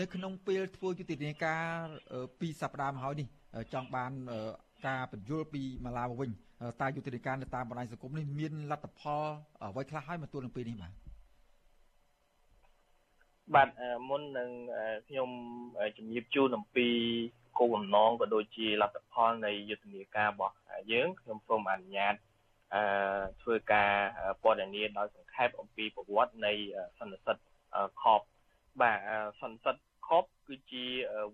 នៅក្នុងពេលធ្វើយុទ្ធនាការពីសប្តាហ៍មកហើយនេះចង់បានការបញ្យល់ពីម៉ាឡាវិញតើយុទ្ធនាការនៅតាមបណ្ដាញសង្គមនេះមានលទ្ធផលអ្វីខ្លះហើយមកទល់នឹងពេលនេះបាទបាទមុននឹងខ្ញុំជំរាបជូនអំពីគោលបំណងក៏ដូចជាលទ្ធផលនៃយុទ្ធនាការរបស់យើងខ្ញុំសូមអនុញ្ញាតអឺ ធ្វើការព័ត៌មានដោយសង្ខេបអំពីប្រវត្តិនៃសន្និសិទខបបាទសន្និសិទខបគឺជា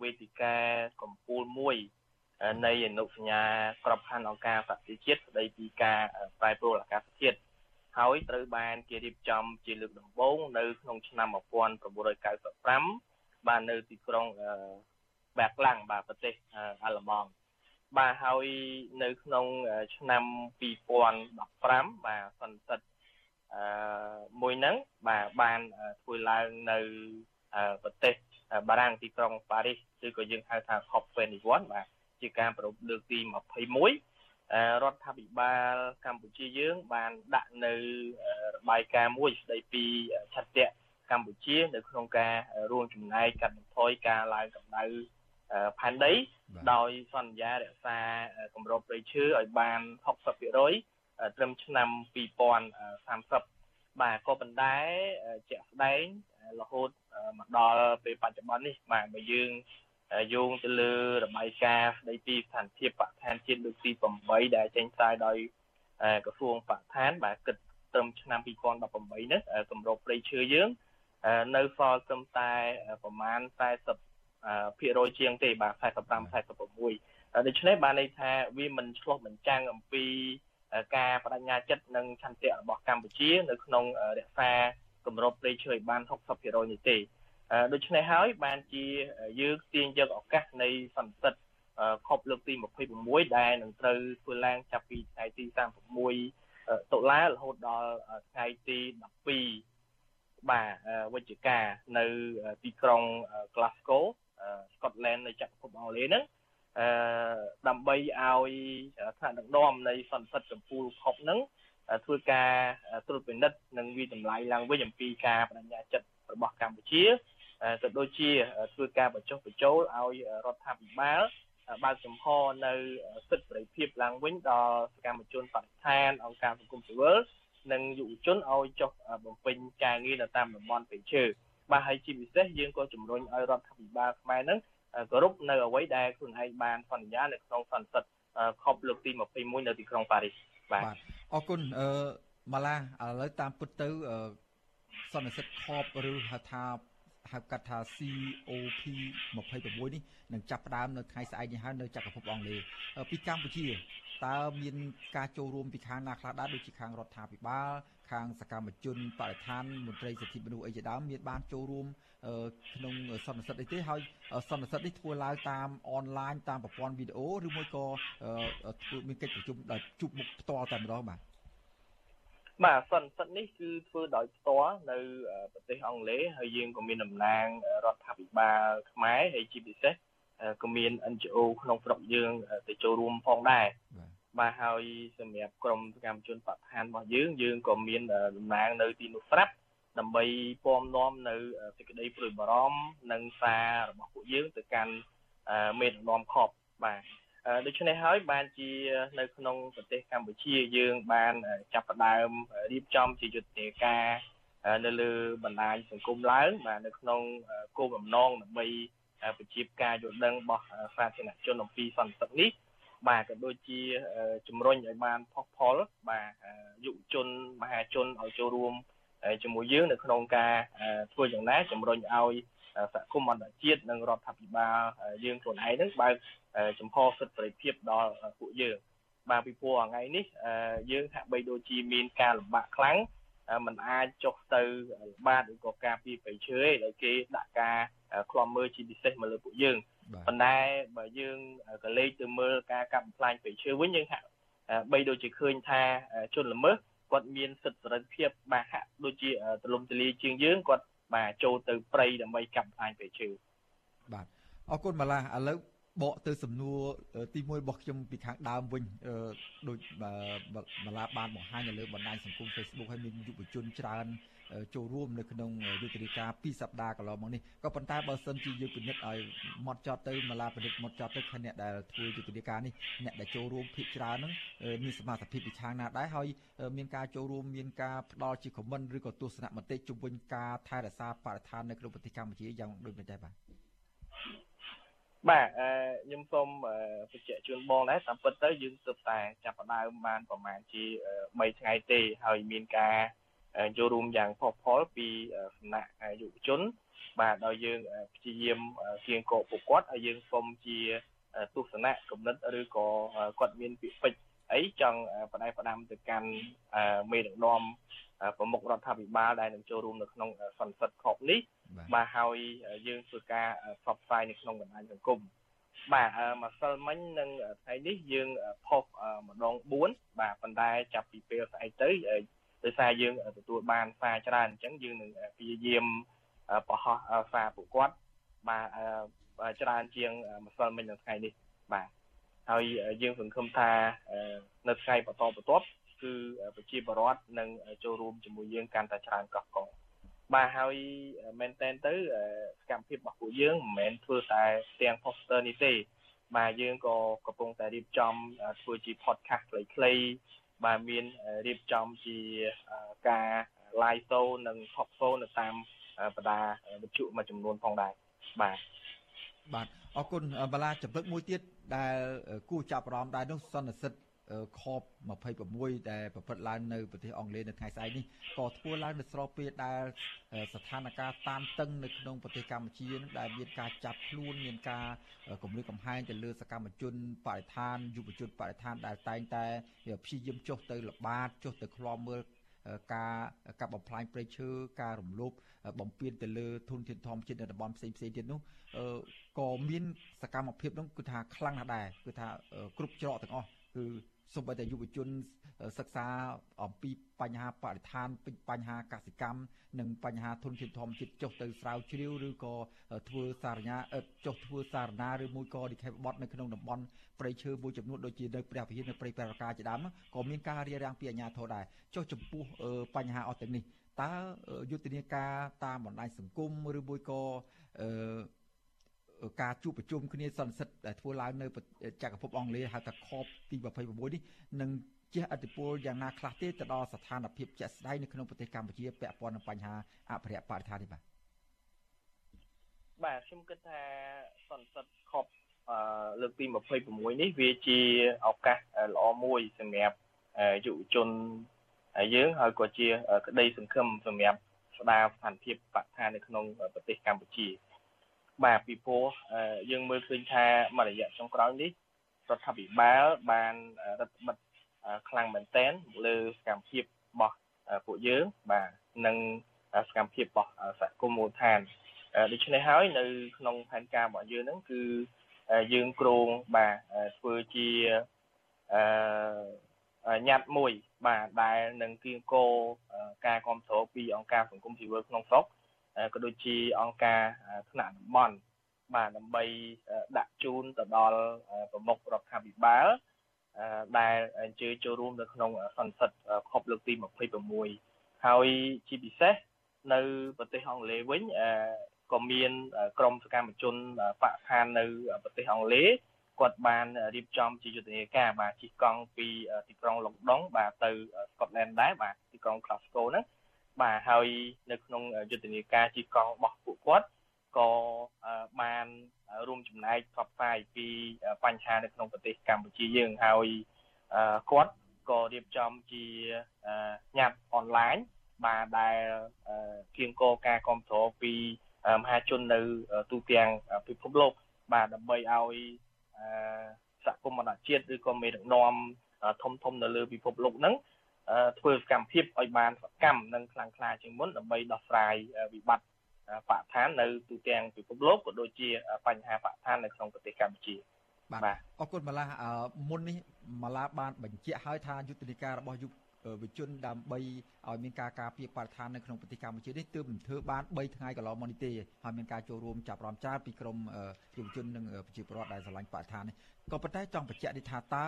វេទិកាកម្ពូលមួយនៃអនុសញ្ញាក្របខ័ណ្ឌអង្គការសហប្រជាជាតិស្តីពីការប្រែប្រួលអាកាសធាតុហើយត្រូវបានគេរៀបចំជាលើកដំបូងនៅក្នុងឆ្នាំ1995បាននៅទីក្រុងបាក់ឡាំងបាទប្រទេសអាល្លឺម៉ង់ បាទហើយនៅក្នុងឆ្នាំ2015បាទសន្និសីទអឺមួយហ្នឹងបាទបានធ្វើឡើងនៅប្រទេសបារាំងទីក្រុងប៉ារីសឬក៏យើងហៅថា COP21 បាទជាការប្រពៃលើកទី21រដ្ឋាភិបាលកម្ពុជាយើងបានដាក់នៅរបាយការណ៍មួយស្ដីពីឆន្ទៈកម្ពុជា នៅក្នុងការរួមចំណែកកាត់បន្ថយការឡើងកម្ដៅផែនដី ដោយសន្យារក្សាគម្របព្រៃឈើឲ្យបាន60%ត្រឹមឆ្នាំ2030បាទក៏ប៉ុន្តែជាក់ស្ដែងរហូតមកដល់ពេលបច្ចុប្បន្ននេះបាទបើយើងយោងទៅលើរបាយការណ៍ស្ដីពីស្ថានភាពបរិស្ថានជាតិលើកទី8ដែលចេញផ្សាយដោយក្រសួងបរិស្ថានបាទគិតត្រឹមឆ្នាំ2018នេះគម្របព្រៃឈើយើង នៅសល់ត្រឹមតែប្រមាណ40 ភាគរយជាងទេបាទ45 46ដូច្នេះបានន័យថាវាមិនឆ្លោះបញ្ចាំងអំពីការបដិញ្ញាចិត្តនិងឆន្ទៈរបស់កម្ពុជា នៅក្នុងរក្សាគម្របព្រៃឈើឲ្យបាន60%នេះទេដូច្នេះហើយបានជាយើងទាញយកឱកាសនៃសន្និសីទខប់លើកទី26ដែលនឹងត្រូវធ្វើឡើងចាប់ពីថ្ងៃទី36តុលារហូតដល់ថ្ងៃទី12បាទវិច្ឆិកានៅទីក្រុង Glasgow Scotland នៅចក្រភពអង់គ្លេសហ្នឹងអឺដើម្បីឲ្យថ្នាក់ដឹកនាំនៃសន្និសីទកម្ពុជាខុបហ្នឹងធ្វើការត្រួតពិនិត្យនិងវិតម្លៃឡើងវិញអំពីការបដិញ្ញាចិត្តរបស់កម្ពុជាក៏ដូចជាធ្វើការបញ្ចុះបញ្ចូលឲ្យរដ្ឋាភិបាលបើកចំហនៅសិទ្ធិសេរីភាពឡើងវិញដល់សកម្មជនបរិស្ថានអង្គការសង្គមស៊ីវិលនិងយុវជនឲ្យចុះបំពេញការងារនៅតាមតំបន់ពេជ្រ បាទហើយជាពិសេសយើងក៏ជំរុញឲ្យរដ្ឋាភិបាលខ្មែរនឹងគោរពនៅអ្វីដែលខ្លួនឯងបានសន្យានៅក្នុងសន្និសីទខប់លើកទី21នៅទីក្រុងប៉ារីសបាទអរគុណអឺម៉ាឡាឥឡូវតាមពិតទៅសន្និសីទខប់ឬហៅថាហៅកាត់ថា COP 26នេះនឹងចាប់ផ្ដើមនៅថ្ងៃស្អែកនេះហើយនៅចក្រភពអង់គ្លេសពីកម្ពុជា តើមានការចូលរួមពីខាងណាខ្លះដែរដូចជាខាងរដ្ឋាភិបាល ខាងសកម្មជនបរិស្ថានមន្ត្រីសិទ្ធិមនុស្សអីជាដើមមានបានចូលរួមក្នុងសន្និសីទអីទេហើយសន្និសីទនេះធ្វើឡើងតាមអនឡាញតាមប្រព័ន្ធវីដេអូឬមួយក៏ធ្វើមានកិច្ចប្រជុំដោយជួបមុខផ្ទាល់តែម្ដងបាទបាទសន្និសីទនេះគឺធ្វើដោយផ្ទាល់នៅប្រទេសអង់គ្លេសហើយយើងក៏មានតំណាងរដ្ឋាភិបាលខ្មែរហើយជាពិសេស ក៏មាន NGO ក្នុងស្រុកយើង ទៅចូលរួមផងដែរបាទហើយសម្រាប់ក្រុមសកម្មជនបរិស្ថានរបស់យើងយើងក៏មានតំណាងនៅទីនោះស្រាប់ដើម្បីពំនាំនៅសេចក្តីព្រួយបារម្ភនិងសាររបស់ពួកយើងទៅកាន់មេដឹកនាំខប់បាទដូច្នេះហើយបានជានៅក្នុងប្រទេសកម្ពុជាយើងបានចាប់ផ្ដើមរៀបចំជាយុទ្ធនាការនៅលើបណ្ដាញសង្គមឡើងបាទនៅក្នុងគោលបំណងដើម្បី ប្រជាការយល់ដឹងរបស់សាធារណជនអំពីសន្តិសុខនេះបាទក៏ដូចជាជំរុញឲ្យបានផុសផុលបាទយុវជនមហាជនឲ្យចូលរួមជាមួយយើងនៅក្នុងការធ្វើយ៉ាងណាជំរុញឲ្យសហគមន៍អន្តរជាតិនិងរដ្ឋាភិបាលយើងខ្លួនឯងនឹងបើកចំហសិទ្ធិសេរីភាពដល់ពួកយើងបាទពីព្រោះថ្ងៃនេះយើងហាក់បីដូចជាមានការលំបាកខ្លាំងมันអាចចុះទៅបាតឬក៏ការពីបៃឈើឯដែលគេដាក់ការ ខ្លំមើលជាពិសេសមកលើពួកយើងប៉ុន្តែបើយើងក៏លេខទៅមើលការកាប់បំផ្លាញបៃឈើវិញយើងហាក់បីដូចជាឃើញថាជនល្មើសគាត់មានសិទ្ធិសេរីភាពបាទហាក់ដូចជាទលំទលាយជាងយើងគាត់បាទចូលទៅព្រៃដើម្បីកាប់បំផ្លាញបៃឈើបាទអរគុណម៉ាឡាឥឡូវបកទៅសំណួរទី1របស់ខ្ញុំពីខាងដើមវិញដូចម្លាបានបង្ហាញនៅលើបណ្ដាញសង្គម Facebook ហើយមានយុវជនច្រើន ចូលរួមនៅក្នុងយុទ្ធនាការ2សប្តាហ៍កន្លងមកនេះក៏ប៉ុន្តែបើសិនជាយើងពិនិត្យឲ្យម៉ត់ចត់ទៅម្លាពិនិត្យម៉ត់ចត់ទៅអ្នកដែលធ្វើយុទ្ធនាការនេះអ្នកដែលចូលរួមភាគច្រើនហ្នឹងមានសមាជិកពីខាងណាដែរហើយមានការចូលរួមមានការផ្ដល់ជាខមមិនឬក៏ទស្សនៈមតិជុំវិញការថែរក្សាបរិស្ថាននៅក្នុងប្រទេសកម្ពុជាយ៉ាងដូចនេះដែរបាទបាទអឺខ្ញុំសូមបញ្ជាក់ជូនបងដែរតាមពិតទៅយើងទើបតែចាប់ផ្ដើមបានប្រហែលជា3ថ្ងៃទេហើយមានការ ចូលរួមយ៉ាងផុសផុលពីសំណាក់យុវជនបាទដោយយើងព្យាយាមគៀងកោពួកគាត់ហើយយើងសូមជាទស្សនៈគំនិតឬក៏គាត់មានពាក្យពេចន៍អីចង់បដិបដាំទៅកាន់មេដឹកនាំប្រមុខរដ្ឋាភិបាលដែលនឹងចូលរួមនៅក្នុងសន្និសីទខប់នេះបាទហើយយើងធ្វើការផ្សព្វផ្សាយនៅក្នុងបណ្ដាញសង្គមបាទម្សិលមិញនិងថ្ងៃនេះយើងផុសម្ដង4បាទប៉ុន្តែចាប់ពីពេលស្អែកទៅ ដោយសារយើងទទួលបានសារច្រើនអញ្ចឹងយើងនឹងព្យាយាមបោះសារពួកគាត់បាទច្រើនជាងម្សិលមិញនៅថ្ងៃនេះបាទហើយយើងសង្ឃឹមថានៅថ្ងៃបន្តបន្ទាប់គឺប្រជាពលរដ្ឋនឹងចូលរួមជាមួយយើងកាន់តែច្រើនកកកបាទហើយមែនតែនទៅសកម្មភាពរបស់ពួកយើងមិនមែនធ្វើតែទាំង poster នេះទេបាទយើងក៏កំពុងតែរៀបចំធ្វើជា podcast ខ្លីៗ បាទមានរៀបចំជាការ live show និង talk show នៅតាមបណ្ដាវិទ្យុមួយចំនួនផងដែរបាទបាទអរគុណបាឡាចម្ពិតមួយទៀតដែលគួរចាប់អារម្មណ៍ដែរនោះសន្និសិទ ខប26ដែលប្រព្រឹត្តឡើងនៅប្រទេសអង់គ្លេសនៅថ្ងៃស្អែកនេះក៏ធ្វើឡើងនៅស្របពេលដែលស្ថានភាពតានតឹងនៅក្នុងប្រទេសកម្ពុជាដែលមានការចាប់ខ្លួនមានការគម្រាមកំហែងទៅលើសកម្មជនបរិស្ថានយុវជនបរិស្ថានដែលតែងតែព្យាយាមចុះទៅល្បាតចុះទៅឃ្លាំមើលការកាប់បំផ្លាញព្រៃឈើការរំលោភបំពានទៅលើធនធានធម្មជាតិនៅតំបន់ផ្សេងផ្សេងទៀតនោះក៏មានសកម្មភាពនោះគឺថាខ្លាំងណាស់ដែរគឺថាគ្រប់ច្រកទាំងអស់គឺ សូម្បីតែយុវជនសិក្សាអំពីបញ្ហាបរិស្ថានបញ្ហាកសិកម្មនិងបញ្ហាធនធានធម្មជាតិចុះទៅស្រាវជ្រាវឬក៏ធ្វើសារញ្ញាចុះធ្វើសារណាឬមួយក៏និខេបបទនៅក្នុងតំបន់ព្រៃឈើមួយចំនួនដូចជានៅព្រះវិហារនៅព្រៃប្រការជាដើមក៏មានការរារាំងពីអាជ្ញាធរដែរចុះចំពោះបញ្ហាអស់ទាំងនេះតើយុទ្ធនាការតាមបណ្ដាញសង្គមឬមួយក៏អឺ ការជួបប្រជុំគ្នាសន្និសិទដែលធ្វើឡើងនៅចក្រភពអង់គ្លេសហៅថា COP ទី26នេះនឹងជះឥទ្ធិពលយ៉ាងណាខ្លះទេទៅដល់ស្ថានភាពជាក់ស្ដែងនៅក្នុងប្រទេសកម្ពុជាពាក់ព័ន្ធនឹងបញ្ហាអភិរក្សបរិស្ថាននេះបាទបាទខ្ញុំគិតថាសន្និសិទ COP លើកទី26នេះវាជាឱកាសល្អមួយសម្រាប់យុវជនយើងហើយក៏ជា ក្តីសង្ឃឹមសម្រាប់ស្ដារស្ថានភាពបរិស្ថាននៅក្នុងប្រទេសកម្ពុជា បាទពីព្រោះយើងមើលឃើញថាមួយរយៈចុងក្រោយនេះរដ្ឋាភិបាលបានរដ្ឋបិទខ្លាំងមែនទែនលើសកម្មភាពរបស់ពួកយើងបាទនិងសកម្មភាពរបស់សហគមន៍មូលដ្ឋានដូច្នេះហើយនៅក្នុងផែនការរបស់យើងហ្នឹងគឺយើងគ្រោងបាទធ្វើជាអឺញត្តិមួយបាទដែលនឹងគៀងគោការគ្រប់គ្រងពីអង្គការសង្គមស៊ីវិលក្នុងស្រុក ក៏ដូចជាអង្គការថ្នាក់តំបន់បាទដើម្បីដាក់ជូនទៅដល់ប្រមុខរដ្ឋាភិបាលដែលអញ្ជើញចូលរួមនៅក្នុងសន្និសីទខុបលើកទី26ហើយជាពិសេសនៅប្រទេសអង់គ្លេសវិញក៏មានក្រមសកម្មជនបកឋាននៅប្រទេសអង់គ្លេសគាត់បានរៀបចំជាយុទ្ធនាការបាទជិះកង់ពីទីក្រុងឡុងដុងបាទទៅស្កុតឡែនដែរបាទទីក្រុង Glasgow ហ្នឹង បាទហើយនៅក្នុងយុទ្ធនាការជិះកង់របស់ពួកគាត់ក៏បានរួមចំណែកផ្សព្វផ្សាយពីបញ្ហានៅក្នុងប្រទេសកម្ពុជាយើងហើយគាត់ក៏រៀបចំជាញត្តិអនឡាញបាទដែលគៀងគរការគ្រប់គ្រងពីមហាជននៅទូទាំងពិភពលោកបាទដើម្បីឲ្យសហគមន៍អន្តរជាតិឬក៏មេដឹកនាំធំធំនៅលើពិភពលោកហ្នឹង ធ្វើសកម្មភាពឲ្យបានសកម្មនិងខ្លាំងក្លាជាងមុនដើម្បីដោះស្រាយវិបត្តិបរិស្ថាននៅទូទាំងពិភពលោកក៏ដូចជាបញ្ហាបរិស្ថាននៅក្នុងប្រទេសកម្ពុជា បាទអរគុណម៉ាឡាមុននេះម៉ាឡាបានបញ្ជាក់ហើយថាយុទ្ធនាការរបស់យុវវិជនដើម្បីឲ្យមានការការពារបរិស្ថាននៅក្នុងប្រទេសកម្ពុជានេះទើបមិនធ្វើបាន3ថ្ងៃកន្លងមកនេះទេហើយមានការចូលរួមចាប់រំចារពីក្រមយុវជននិងប្រជាពលរដ្ឋដែលស្រឡាញ់បរិស្ថាននេះក៏ប៉ុន្តែចង់បញ្ជាក់នេះថាតើ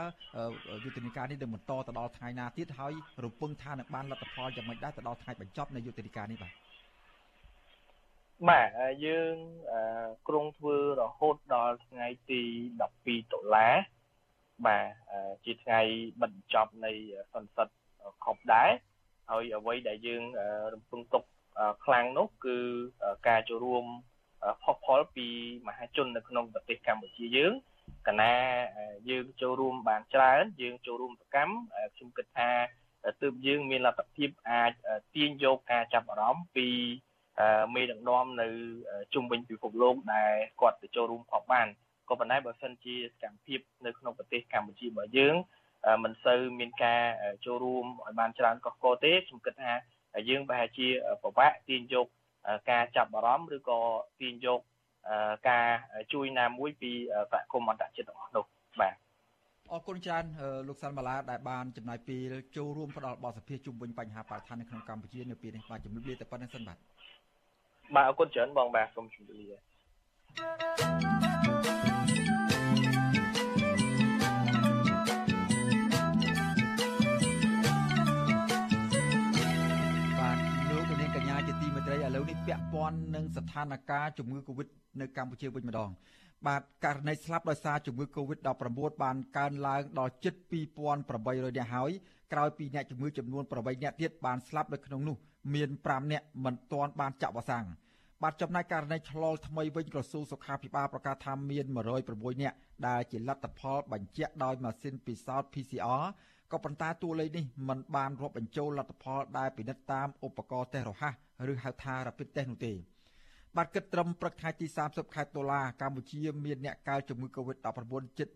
យុទ្ធនាការនេះនឹងបន្តទៅដល់ថ្ងៃណាទៀតហើយរំពឹងថានឹងបានលទ្ធផលយ៉ាងម៉េចដែរទៅដល់ថ្ងៃបញ្ចប់នៃយុទ្ធនាការនេះបាទ បាទយើងក្រុងធ្វើរហូតដល់ថ្ងៃទី12ដុល្លារបាទជាថ្ងៃបញ្ចប់នៃសន្និសីទខុបដែរហើយអ្វីដែលយើងរំពឹងទុកខ្លាំងនោះគឺការចូលរួមផុសផុលពីមហាជននៅក្នុងប្រទេសកម្ពុជាយើងកាលណាយើងចូលរួមបានច្រើន យើងចូលរួមសកម្មខ្ញុំគិតថាទើបយើងមានលទ្ធភាពអាចទាញយកការចាប់អារម្មណ៍ពី មេដឹកនាំនៅជុំវិញពិភពលោកដែលគាត់ទៅចូលរួមខកបានក៏ប៉ុន្តែបើសិនជាសកម្មភាពនៅក្នុងប្រទេសកម្ពុជារបស់យើងមិនសូវមានការចូលរួមឲ្យបានច្រើនកកកទេខ្ញុំគិតថាយើងប្រហែលជាពិបាកទាញយកការចាប់អារម្មណ៍ឬក៏ទាញយកការជួយណាមួយពីសហគមន៍អន្តរជាតិទាំងអស់នោះបាទអរគុណច្រើនលោកសាន់បាឡាដែលបានចំណាយពេលចូលរួមផ្ដល់បទសភាជុំវិញបញ្ហាបរិស្ថាននៅក្នុងកម្ពុជានៅពេលនេះបាទជំរាបលាតែប៉ុណ្្នេះសិនបាទ បាទអរគុណច្រើនបងបាទសូមជម្រាបលាត្រីឥឡូវនេះពាក់ព័ន្ធនឹងស្ថានភាពជំងឺ Covid នៅកម្ពុជាវិញម្ដង បាទករណីស្លាប់ដោយសារជំងឺ Covid-19 បានកើនឡើងដល់ជិត2800នាក់ហើយក្រោយពីអ្នកជំងឺចំនួន8នាក់ទៀតបានស្លាប់នៅក្នុងនោះ មាន5នាក់មិនទាន់បានចាក់វ៉ាក់សាំងបាទចំណែកករណីឆ្លងថ្មីវិញក្រសួងសុខាភិបាលប្រកាសថាមាន106នាក់ដែលជាលទ្ធផលបញ្ជាក់ដោយម៉ាស៊ីនពិសោធន៍ PCR ក៏ប៉ុន្តែតួលេខនេះមិនបានរាប់បញ្ចូលលទ្ធផលដែលពិនិត្យតាមឧបករណ៍តេស្តរហ័សឬហៅថា Rapid Test នោះទេបាទគិតត្រឹមព្រឹកថ្ងៃទី30ខែតុលាកម្ពុជាមានអ្នកកើតជំងឺ Covid-19 ជិត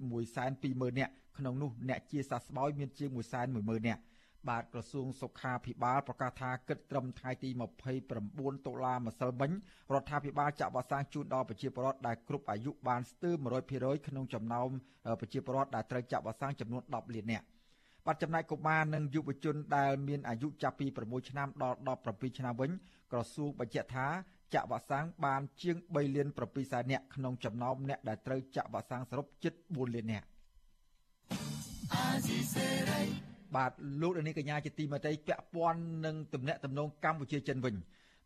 120,000នាក់ក្នុងនោះអ្នកជាសះស្បើយមានជាង110,000នាក់ បាទក្រសួងសុខាភិបាលប្រកាសថាគិតត្រឹមថ្ងៃទី29តុលាម្សិលមិញរដ្ឋាភិបាលចាក់វ៉ាក់សាំងជូនដល់ប្រជាពលរដ្ឋដែលគ្រប់អាយុបានស្ទើរ100%ក្នុងចំណោមប្រជាពលរដ្ឋដែលត្រូវចាក់វ៉ាក់សាំងចំនួន10លាននាក់បាទចំណែកកុមារនិងយុវជនដែលមានអាយុចាប់ពី6ឆ្នាំដល់17ឆ្នាំវិញក្រសួងបញ្ជាក់ថាចាក់វ៉ាក់សាំងបានជាង3លាន7សែននាក់ក្នុងចំណោមអ្នកដែលត្រូវចាក់វ៉ាក់សាំងសរុបជិត4លាននាក់ បាទលោកនាងកញ្ញាជាទីមេត្រីពាក់ព័ន្ធនឹងទំនាក់ទំនងកម្ពុជាចិនវិញ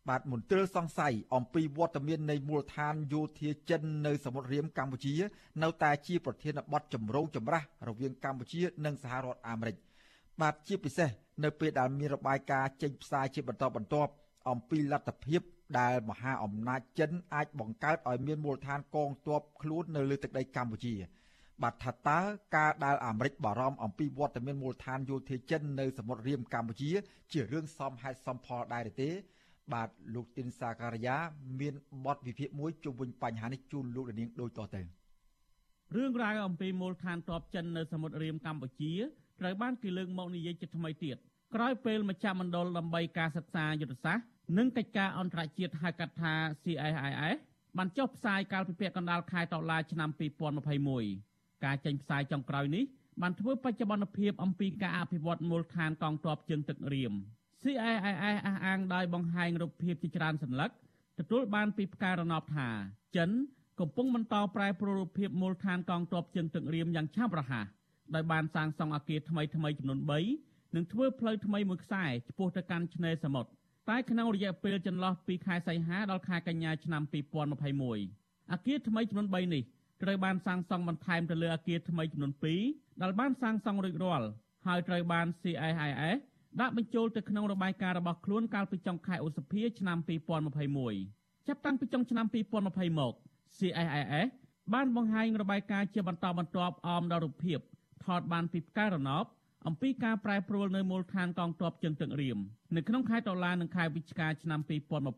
បាទមន្ទិលសង្ស័យអំពីវត្តមាននៃមូលដ្ឋានយោធាចិននៅសមុទ្ររៀមកម្ពុជា នៅតែជាប្រធានបទចម្រូងចម្រាសរវាងកម្ពុជានិងសហរដ្ឋអាមេរិកបាទជាពិសេសនៅពេលដែលមានរបាយការណ៍ចេញផ្សាយជាបន្តបន្ទាប់អំពីលទ្ធភាពដែលមហាអំណាចចិនអាចបង្កើតឲ្យមានមូលដ្ឋានកងទ័ពខ្លួននៅលើទឹកដីកម្ពុជា បាទថាតើការដែលអាមេរិកបារម្ភអំពីវត្តមានមូលដ្ឋានយោធាចិននៅសមុទ្ររៀមកម្ពុជា ជារឿងសមហេតុសមផលដែរទេ បាទលោកទីនសាការីយ៉ាមានបទវិភាគមួយជុំវិញបញ្ហានេះជូនលោកនាងដូចតទៅរឿងរ៉ាវអំពីមូលដ្ឋានទ័ពចិននៅសមុទ្ររៀមកម្ពុជាត្រូវបានគេលើកមកនិយាយជាថ្មីទៀតក្រោយពេលមជ្ឈមណ្ឌលដើម្បីការសិក្សាយុទ្ធសាស្ត្រនិងកិច្ចការអន្តរជាតិហៅកាត់ថា CIIS បានចុះផ្សាយកាលពីពាក់កណ្ដាលខែតុលាឆ្នាំ2021 ការចេញផ្សាយចុងក្រោយនេះបានធ្វើបច្ចុប្បន្នភាពអំពីការអភិវឌ្ឍមូលដ្ឋានកងទ័ពជើងទឹករៀម CIIS អះអាងដោយបង្ហាញរូបភាពជាច្រើនសន្លឹកទទួលបានពីផ្កាយរណបថាចិនកំពុងបន្តប្រែប្រួលរូបភាពមូលដ្ឋានកងទ័ពជើងទឹករៀមយ៉ាងឆាប់រហ័សដោយបានសាងសង់អគារថ្មីថ្មីចំនួន3និងធ្វើផ្លូវថ្មីមួយខ្សែឆ្ពោះទៅកាន់ឆ្នេរសមុទ្រតែក្នុងរយៈពេលចន្លោះពីខែសីហាដល់ខែកញ្ញាឆ្នាំ2021អគារថ្មីចំនួន3នេះ ត្រូវបានសាងសង់បន្ថែមទៅលើអគារថ្មីចំនួន2ដែលបានសាងសង់រួចរាល់ហើយត្រូវបាន CIIS ដាក់បញ្ចូលទៅក្នុងរបាយការណ៍របស់ខ្លួនកាលពីចុងខែឧសភាឆ្នាំ2021ចាប់តាំងពីចុងឆ្នាំ2020មក CIIS បានបង្ហាញរបាយការណ៍ជាបន្តបន្ទាប់អមដល់រូបភាពថតបានពីផ្កាយរណបអំពីការប្រែប្រួលនៅមូលដ្ឋានកងទ័ពជើងទឹករៀមនៅក្នុងខែតុលានិងខែវិច្ឆិកាឆ្នាំ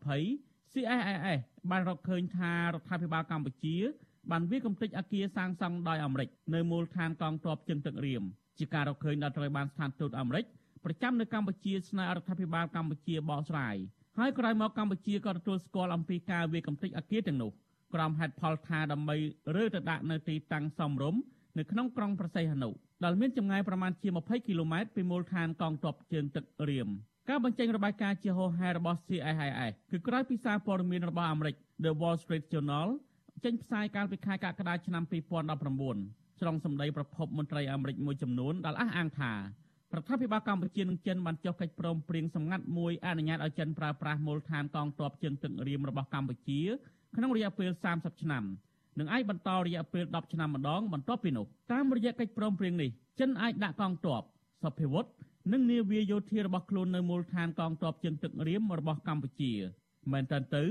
2020 CSIS បានរកឃើញថារដ្ឋាភិបាលកម្ពុជា បានវាកំទេចអគារសាងសង់ដោយអាមេរិកនៅមូលដ្ឋានកងទ័ពជើងទឹករៀមជាការរកឃើញដែលត្រូវបានស្ថានទូតអាមេរិកប្រចាំនៅកម្ពុជាស្នើរដ្ឋាភិបាលកម្ពុជាបកស្រាយហើយក្រោយមកកម្ពុជាក៏ទទួលស្គាល់អំពីការវាកំទេចអគារទាំងនោះក្រោមហេតុផលថាដើម្បីរើទៅដាក់នៅទីតាំងសមរម្យនៅក្នុងក្រុងប្រស័យហនុដែលមានចម្ងាយប្រមាណជា20គីឡូម៉ែត្រពីមូលដ្ឋានកងទ័ពជើងទឹករៀមការបញ្ចេញរបាយការណ៍ជាហោហែរបស់ CIIS គឺក្រោយពីសារព័ត៌មានរបស់អាមេរិក The Wall Street Journal ចេញផ្សាយកាលពីខែកក្កដាឆ្នាំ2019ច្រងសម្ដីប្រភពមន្ត្រីអាមេរិកមួយចំនួនដែលអះអាងថារដ្ឋាភិបាលកម្ពុជានិងចិនបានចុះកិច្ចព្រមព្រៀងសម្ងាត់មួយអនុញ្ញាតឲ្យចិនប្រើប្រាស់មូលដ្ឋានកងទ័ពជើងទឹករៀមរបស់កម្ពុជាក្នុងរយៈពេល30ឆ្នាំនិងអាចបន្តរយៈពេល10ឆ្នាំម្ដងបន្ទាប់ពីនោះតាមរយៈកិច្ចព្រមព្រៀងនេះចិនអាចដាក់កងទ័ពសព្វវុធនិងនាវាយោធារបស់ខ្លួននៅមូលដ្ឋានកងទ័ពជើងទឹករៀមរបស់កម្ពុជាមែនតើទៅ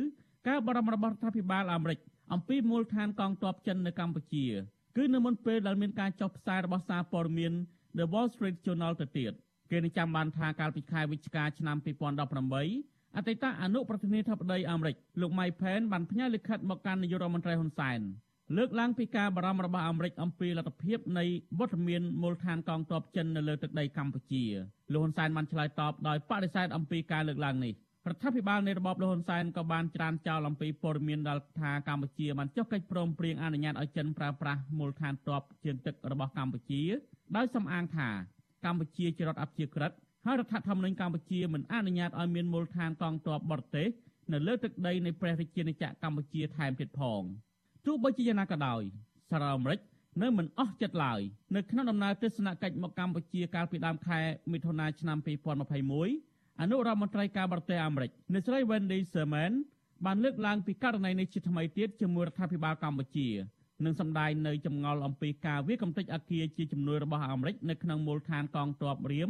ការបារម្ភរបស់រដ្ឋាភិបាលអាមេរិក អំពីមូលដ្ឋានកងទ័ពចិននៅកម្ពុជា គឺនៅមុនពេលដែលមានការចុះផ្សាយរបស់សារព័ត៌មាន The Wall Street Journal ទៅទៀតគេនឹងចាំបានថាកាលពីខែវិច្ឆិកាឆ្នាំ2018អតីតអនុប្រធានាធិបតីអាមេរិកលោក Mike Pence បានផ្ញើលិខិតមកកាន់នាយករដ្ឋមន្ត្រីហ៊ុនសែនលើកឡើងពីការបារម្ភរបស់អាមេរិកអំពីលទ្ធភាពនៃវត្តមានមូលដ្ឋានកងទ័ពចិននៅលើទឹកដីកម្ពុជាលោកហ៊ុនសែនបានឆ្លើយតបដោយបដិសេធអំពីការលើកឡើងនេះ រដ្ឋាភិបាលនៃរបបលហ៊ុនសែនក៏បានច្រានចោលអំពីព័ត៌មានដែលថាកម្ពុជាបានចុះកិច្ចព្រមព្រៀងអនុញ្ញាតឲ្យចិនប្រើប្រាស់មូលដ្ឋានទ័ពជើងទឹករបស់កម្ពុជាដោយសំអាងថាកម្ពុជាជារដ្ឋអព្យាក្រឹតហើយរដ្ឋធម្មនុញ្ញកម្ពុជាមិនអនុញ្ញាតឲ្យមានមូលដ្ឋានកងទ័ពបរទេសនៅលើទឹកដីនៃព្រះរាជាណាចក្រកម្ពុជាថែមទៀតផងទោះបីជាយ៉ាងណាក៏ដោយសារអាមេរិកនៅមិនអស់ចិត្តឡើយនៅក្នុងដំណើរទស្សនកិច្ចមកកម្ពុជាកាលពីដើមខែមិថុនាឆ្នាំ2021 អនុរដ្ឋមន្ត្រីការបរទេសអាមេរិកអ្នកស្រី Wendy Sherman បានលើកឡើងពីករណីនេះជាថ្មីទៀតជាមួយរដ្ឋាភិបាលកម្ពុជានិងសម្ដែងនៅចម្ងល់អំពីការវាយកំទេចអគារជាជំនួយរបស់អាមេរិកនៅក្នុងមូលដ្ឋានកងទ័ពរៀម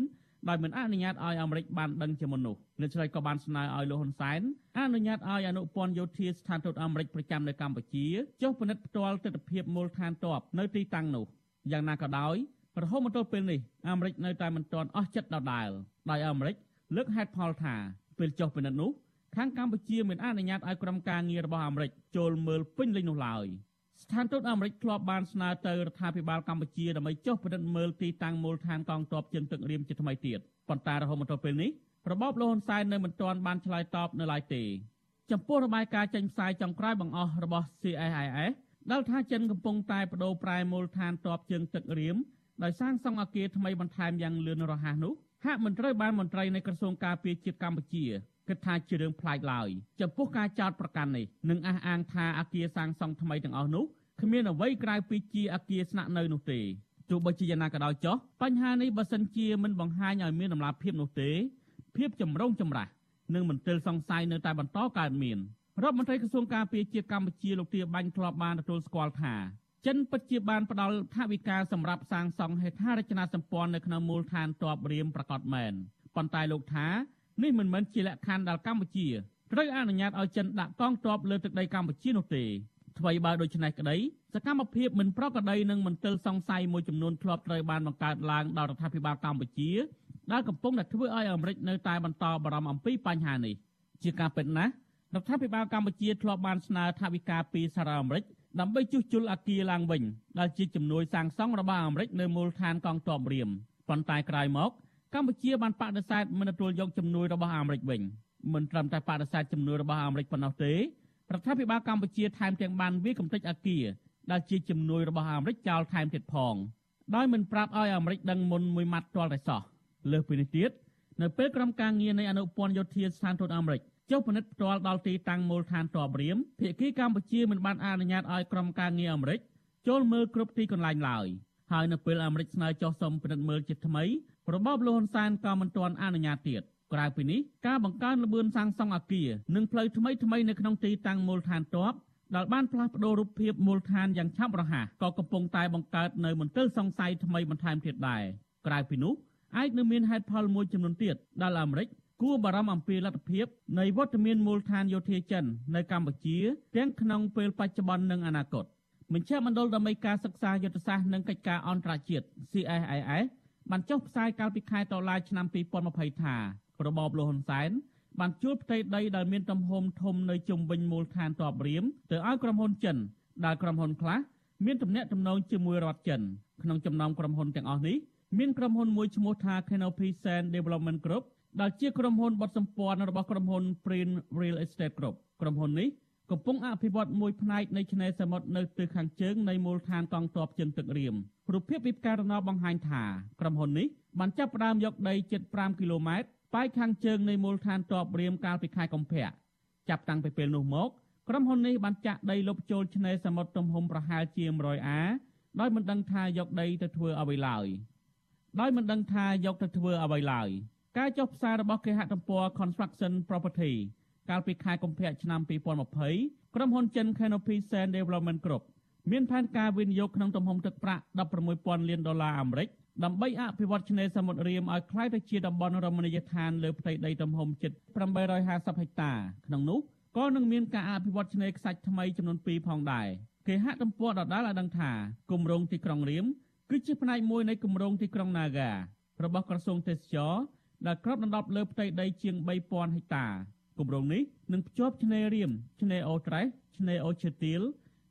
ដោយមិនអនុញ្ញាតឲ្យអាមេរិកបានដឹងជាមុននោះអ្នកស្រីក៏បានស្នើឲ្យលោកហ៊ុនសែនអនុញ្ញាតឲ្យអនុព័ន្ធយោធាស្ថានទូតអាមេរិកប្រចាំនៅកម្ពុជាចុះពិនិត្យផ្ទាល់ទិដ្ឋភាពមូលដ្ឋានទ័ពនៅទីតាំងនោះយ៉ាងណាក៏ដោយរហូតមកទល់ពេលនេះអាមេរិកនៅតែមិនទាន់អស់ចិត្តដដែលដោយអាមេរិក លើកហេតុផលថាពេលចុះពិនិត្យនោះខាងកម្ពុជាមិនអនុញ្ញាតឲ្យក្រុមការងាររបស់អាមេរិកចូលមើលពេញលេញនោះឡើយស្ថានទូតអាមេរិកធ្លាប់បានស្នើទៅរដ្ឋាភិបាលកម្ពុជាដើម្បីចុះពិនិត្យមើលទីតាំងមូលដ្ឋានកងទ័ពជើងទឹករៀមជាថ្មីទៀតប៉ុន្តែរហូតមកទល់ពេលនេះរបបលហ៊ុនសែននៅមិនទាន់បានឆ្លើយតបនៅឡើយទេចំពោះរបាយការណ៍ចេញផ្សាយចុងក្រោយបង្អស់របស់ CSIS ដែលថាចិនកំពុងតែបដូរប្រែមូលដ្ឋានទ័ពជើងទឹករៀមដោយសាងសង់អគារថ្មីបន្ថែមយ៉ាងលឿនរហ័សនោះ ហាក់មិនត្រូវបានមន្ត្រីនៃក្រសួងការពារជាតិកម្ពុជាគិតថាជារឿងប្លែកឡើយចំពោះការចោទប្រកាន់នេះនឹងអះអាងថាអគារសាងសង់ថ្មីទាំងអស់នោះគ្មានអ្វីក្រៅពីជាអគារស្នាក់នៅនោះទេទោះបីជាយ៉ាងណាក៏ដោយចុះបញ្ហានេះបើសិនជាមិនបង្ហាញឲ្យមានដំណាភាពនោះទេភាពចម្រូងចម្រាសនិងមន្ទិលសង្ស័យនៅតែបន្តកើតមានរដ្ឋមន្ត្រីក្រសួងការពារជាតិកម្ពុជាលោកទាបាញ់ធ្លាប់បានទទួលស្គាល់ថា ចិនពិតជាបានផ្ដល់ថវិកាសម្រាប់សាងសង់ហេដ្ឋារចនាសម្ព័ន្ធនៅក្នុងមូលដ្ឋានទ័ពរៀមប្រកាសមែនប៉ុន្តែលោកថានេះមិនមែនជាលក្ខខណ្ឌដែលកម្ពុជាត្រូវអនុញ្ញាតឲ្យចិនដាក់កងទ័ពលើទឹកដីកម្ពុជានោះទេថ្មីបើដូច្នេះក្តីសកម្មភាពមិនប្រក្រតីនិងមន្ទិលសង្ស័យមួយចំនួនធ្លាប់ត្រូវបានបង្កើតឡើងដោយរដ្ឋាភិបាលកម្ពុជាដែលកំពុងតែធ្វើឲ្យអាមេរិកនៅតែបន្តបារម្ភអំពីបញ្ហានេះជាការពិតណាស់រដ្ឋាភិបាលកម្ពុជាធ្លាប់បានស្នើថវិកាពីសហរដ្ឋអាមេរិក ដើម្បីជួសជុលអគារឡើងវិញដែលជាជំនួយសាងសង់របស់អាមេរិកនៅមូលដ្ឋានកងទ័ពរៀមប៉ុន្តែក្រោយមកកម្ពុជាបានបដិសេធមិនទទួលយកជំនួយរបស់អាមេរិកវិញមិនត្រឹមតែបដិសេធជំនួយរបស់អាមេរិកប៉ុណ្ណោះទេរដ្ឋាភិបាលកម្ពុជាថែមទាំងបានវាយកំទេចអគារដែលជាជំនួយរបស់អាមេរិកចោលថែមទៀតផងដោយមិនប្រាប់ឲ្យអាមេរិកដឹងមុនមួយម៉ាត់ទាល់តែសោះលើសពីនេះទៀតនៅពេលក្រុមការងារនៃអនុព័ន្ធយោធាស្ថានទូតអាមេរិក ចុះពិនិត្យផ្ទាល់ដល់ទីតាំងមូលដ្ឋានទ័ពរៀមភាគីកម្ពុជាមិនបានអនុញ្ញាតឲ្យក្រុមការងារអាមេរិកចូលមើលគ្រប់ទីកន្លែងឡើយហើយនៅពេលអាមេរិកស្នើចុះសុំពិនិត្យមើលជាថ្មីរបបលហ៊ុនសែនក៏មិនទាន់អនុញ្ញាតទៀតក្រៅពីនេះការបង្កើនល្បឿនសាងសង់អគារនិងផ្លូវថ្មីថ្មីនៅក្នុងទីតាំងមូលដ្ឋានទ័ពដែលបានផ្លាស់ប្តូររូបភាពមូលដ្ឋានយ៉ាងឆាប់រហ័សក៏កំពុងតែបង្កើតនៅមន្ទិលសង្ស័យថ្មីបន្ថែមទៀតដែរក្រៅពីនោះអាចនឹងមានហេតុផលមួយចំនួនទៀតដែលអាមេរិក គួរបារម្ភអំពីលទ្ធភាពនៃវត្តមានមូលដ្ឋានយោធាចិននៅកម្ពុជាទាំងក្នុងពេលបច្ចុប្បន្ននិងអនាគតមជ្ឈមណ្ឌលដើម្បីការសិក្សាយុទ្ធសាស្ត្រនិងកិច្ចការអន្តរជាតិ CSIS បានចុះផ្សាយកាលពីខែតុលាឆ្នាំ2020ថារបបលហ៊ុនសែនបានជួលផ្ទៃដីដែលមានទំហំធំនៅជុំវិញមូលដ្ឋានទ័ពរៀមទៅឲ្យក្រុមហ៊ុនចិនដែលក្រុមហ៊ុនខ្លះមានទំនាក់ទំនងជាមួយរដ្ឋចិនក្នុងចំណោមក្រុមហ៊ុនទាំងអស់នេះមានក្រុមហ៊ុនមួយឈ្មោះថា Canopy Sand Development Group ដែលជាក្រុមហ៊ុនបត់សម្ព័ន្ធរបស់ក្រុមហ៊ុន Prin Real Estate Group ក្រុមហ៊ុននេះកំពុងអភិវឌ្ឍមួយផ្នែកនៃឆ្នេរសមុទ្រនៅទិសខាងជើងនៃមូលដ្ឋានកងទ័ពជើងទឹករៀមរូបភាពពីផ្កាយរណបបង្ហាញថាក្រុមហ៊ុននេះបានចាប់ផ្ដើមយកដីជិត5គីឡូម៉ែត្រប៉ែកខាងជើងនៃមូលដ្ឋានទ័ពរៀមកាលពីខែកុម្ភៈចាប់តាំងពីពេលនោះមកក្រុមហ៊ុននេះបានចាក់ដីលុបចូលឆ្នេរសមុទ្រទំហំប្រហែលជា100អាដោយមិនដឹងថាយកដីទៅធ្វើអ្វីឡើយដោយមិនដឹងថាយកទៅធ្វើអ្វីឡើយ ការចុះផ្សាយរបស់គេហទំព័រ Construction Property កាលពីខែកុម្ភៈឆ្នាំ2020ក្រុមហ៊ុនចិន Canopy Sand Development Group មានផែនការវិនិយោគក្នុងទំហំទឹកប្រាក់16,000លានដុល្លារអាមេរិកដើម្បីអភិវឌ្ឍឆ្នេរសមុទ្ររៀមឲ្យក្លាយទៅជាតំបន់រមណីយដ្ឋានលើផ្ទៃដីទំហំជិត850ហិកតាក្នុងនោះក៏នឹងមានការអភិវឌ្ឍឆ្នេរខ្សាច់ថ្មីចំនួន2ផងដែរគេហទំព័រដដែលឲ្យដឹងថាគម្រោងទីក្រុងរៀមគឺជាផ្នែកមួយនៃគម្រោងទីក្រុង Naga របស់ក្រសួងទេសចរ ដែលគ្របដណ្ដប់លើផ្ទៃដីជាង3000ហិកតាគម្រោងនេះនឹងភ្ជាប់ឆ្នេររៀមឆ្នេរអូត្រេសឆ្នេរអូឈើទាល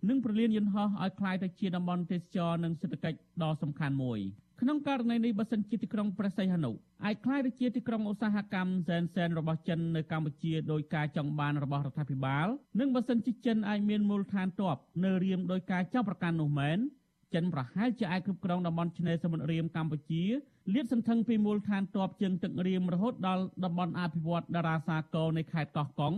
និងប្រលានយន្តហោះឲ្យក្លាយទៅជាតំបន់ទេសចរនិងសេដ្ឋកិច្ចដ៏សំខាន់មួយក្នុងករណីនេះបើសិនជាទីក្រុងព្រះសីហនុអាចក្លាយទៅជាទីក្រុងឧស្សាហកម្មសែនសែនរបស់ចិននៅកម្ពុជាដោយការចង់បានរបស់រដ្ឋាភិបាលនិងបើសិនជាចិនអាចមានមូលដ្ឋានទ័ពនៅរៀមដោយការចាប់ប្រកាន់នោះមែន ចិនប្រហែលជាអាចគ្រប់គ្រងតំបន់ឆ្នេរសមុទ្ររៀមកម្ពុជាលាតសន្ធឹងពីមូលដ្ឋានទ័ពជើងទឹករៀមរហូតដល់តំបន់អភិវឌ្ឍតារាសាគរនៃខេត្តកោះកុង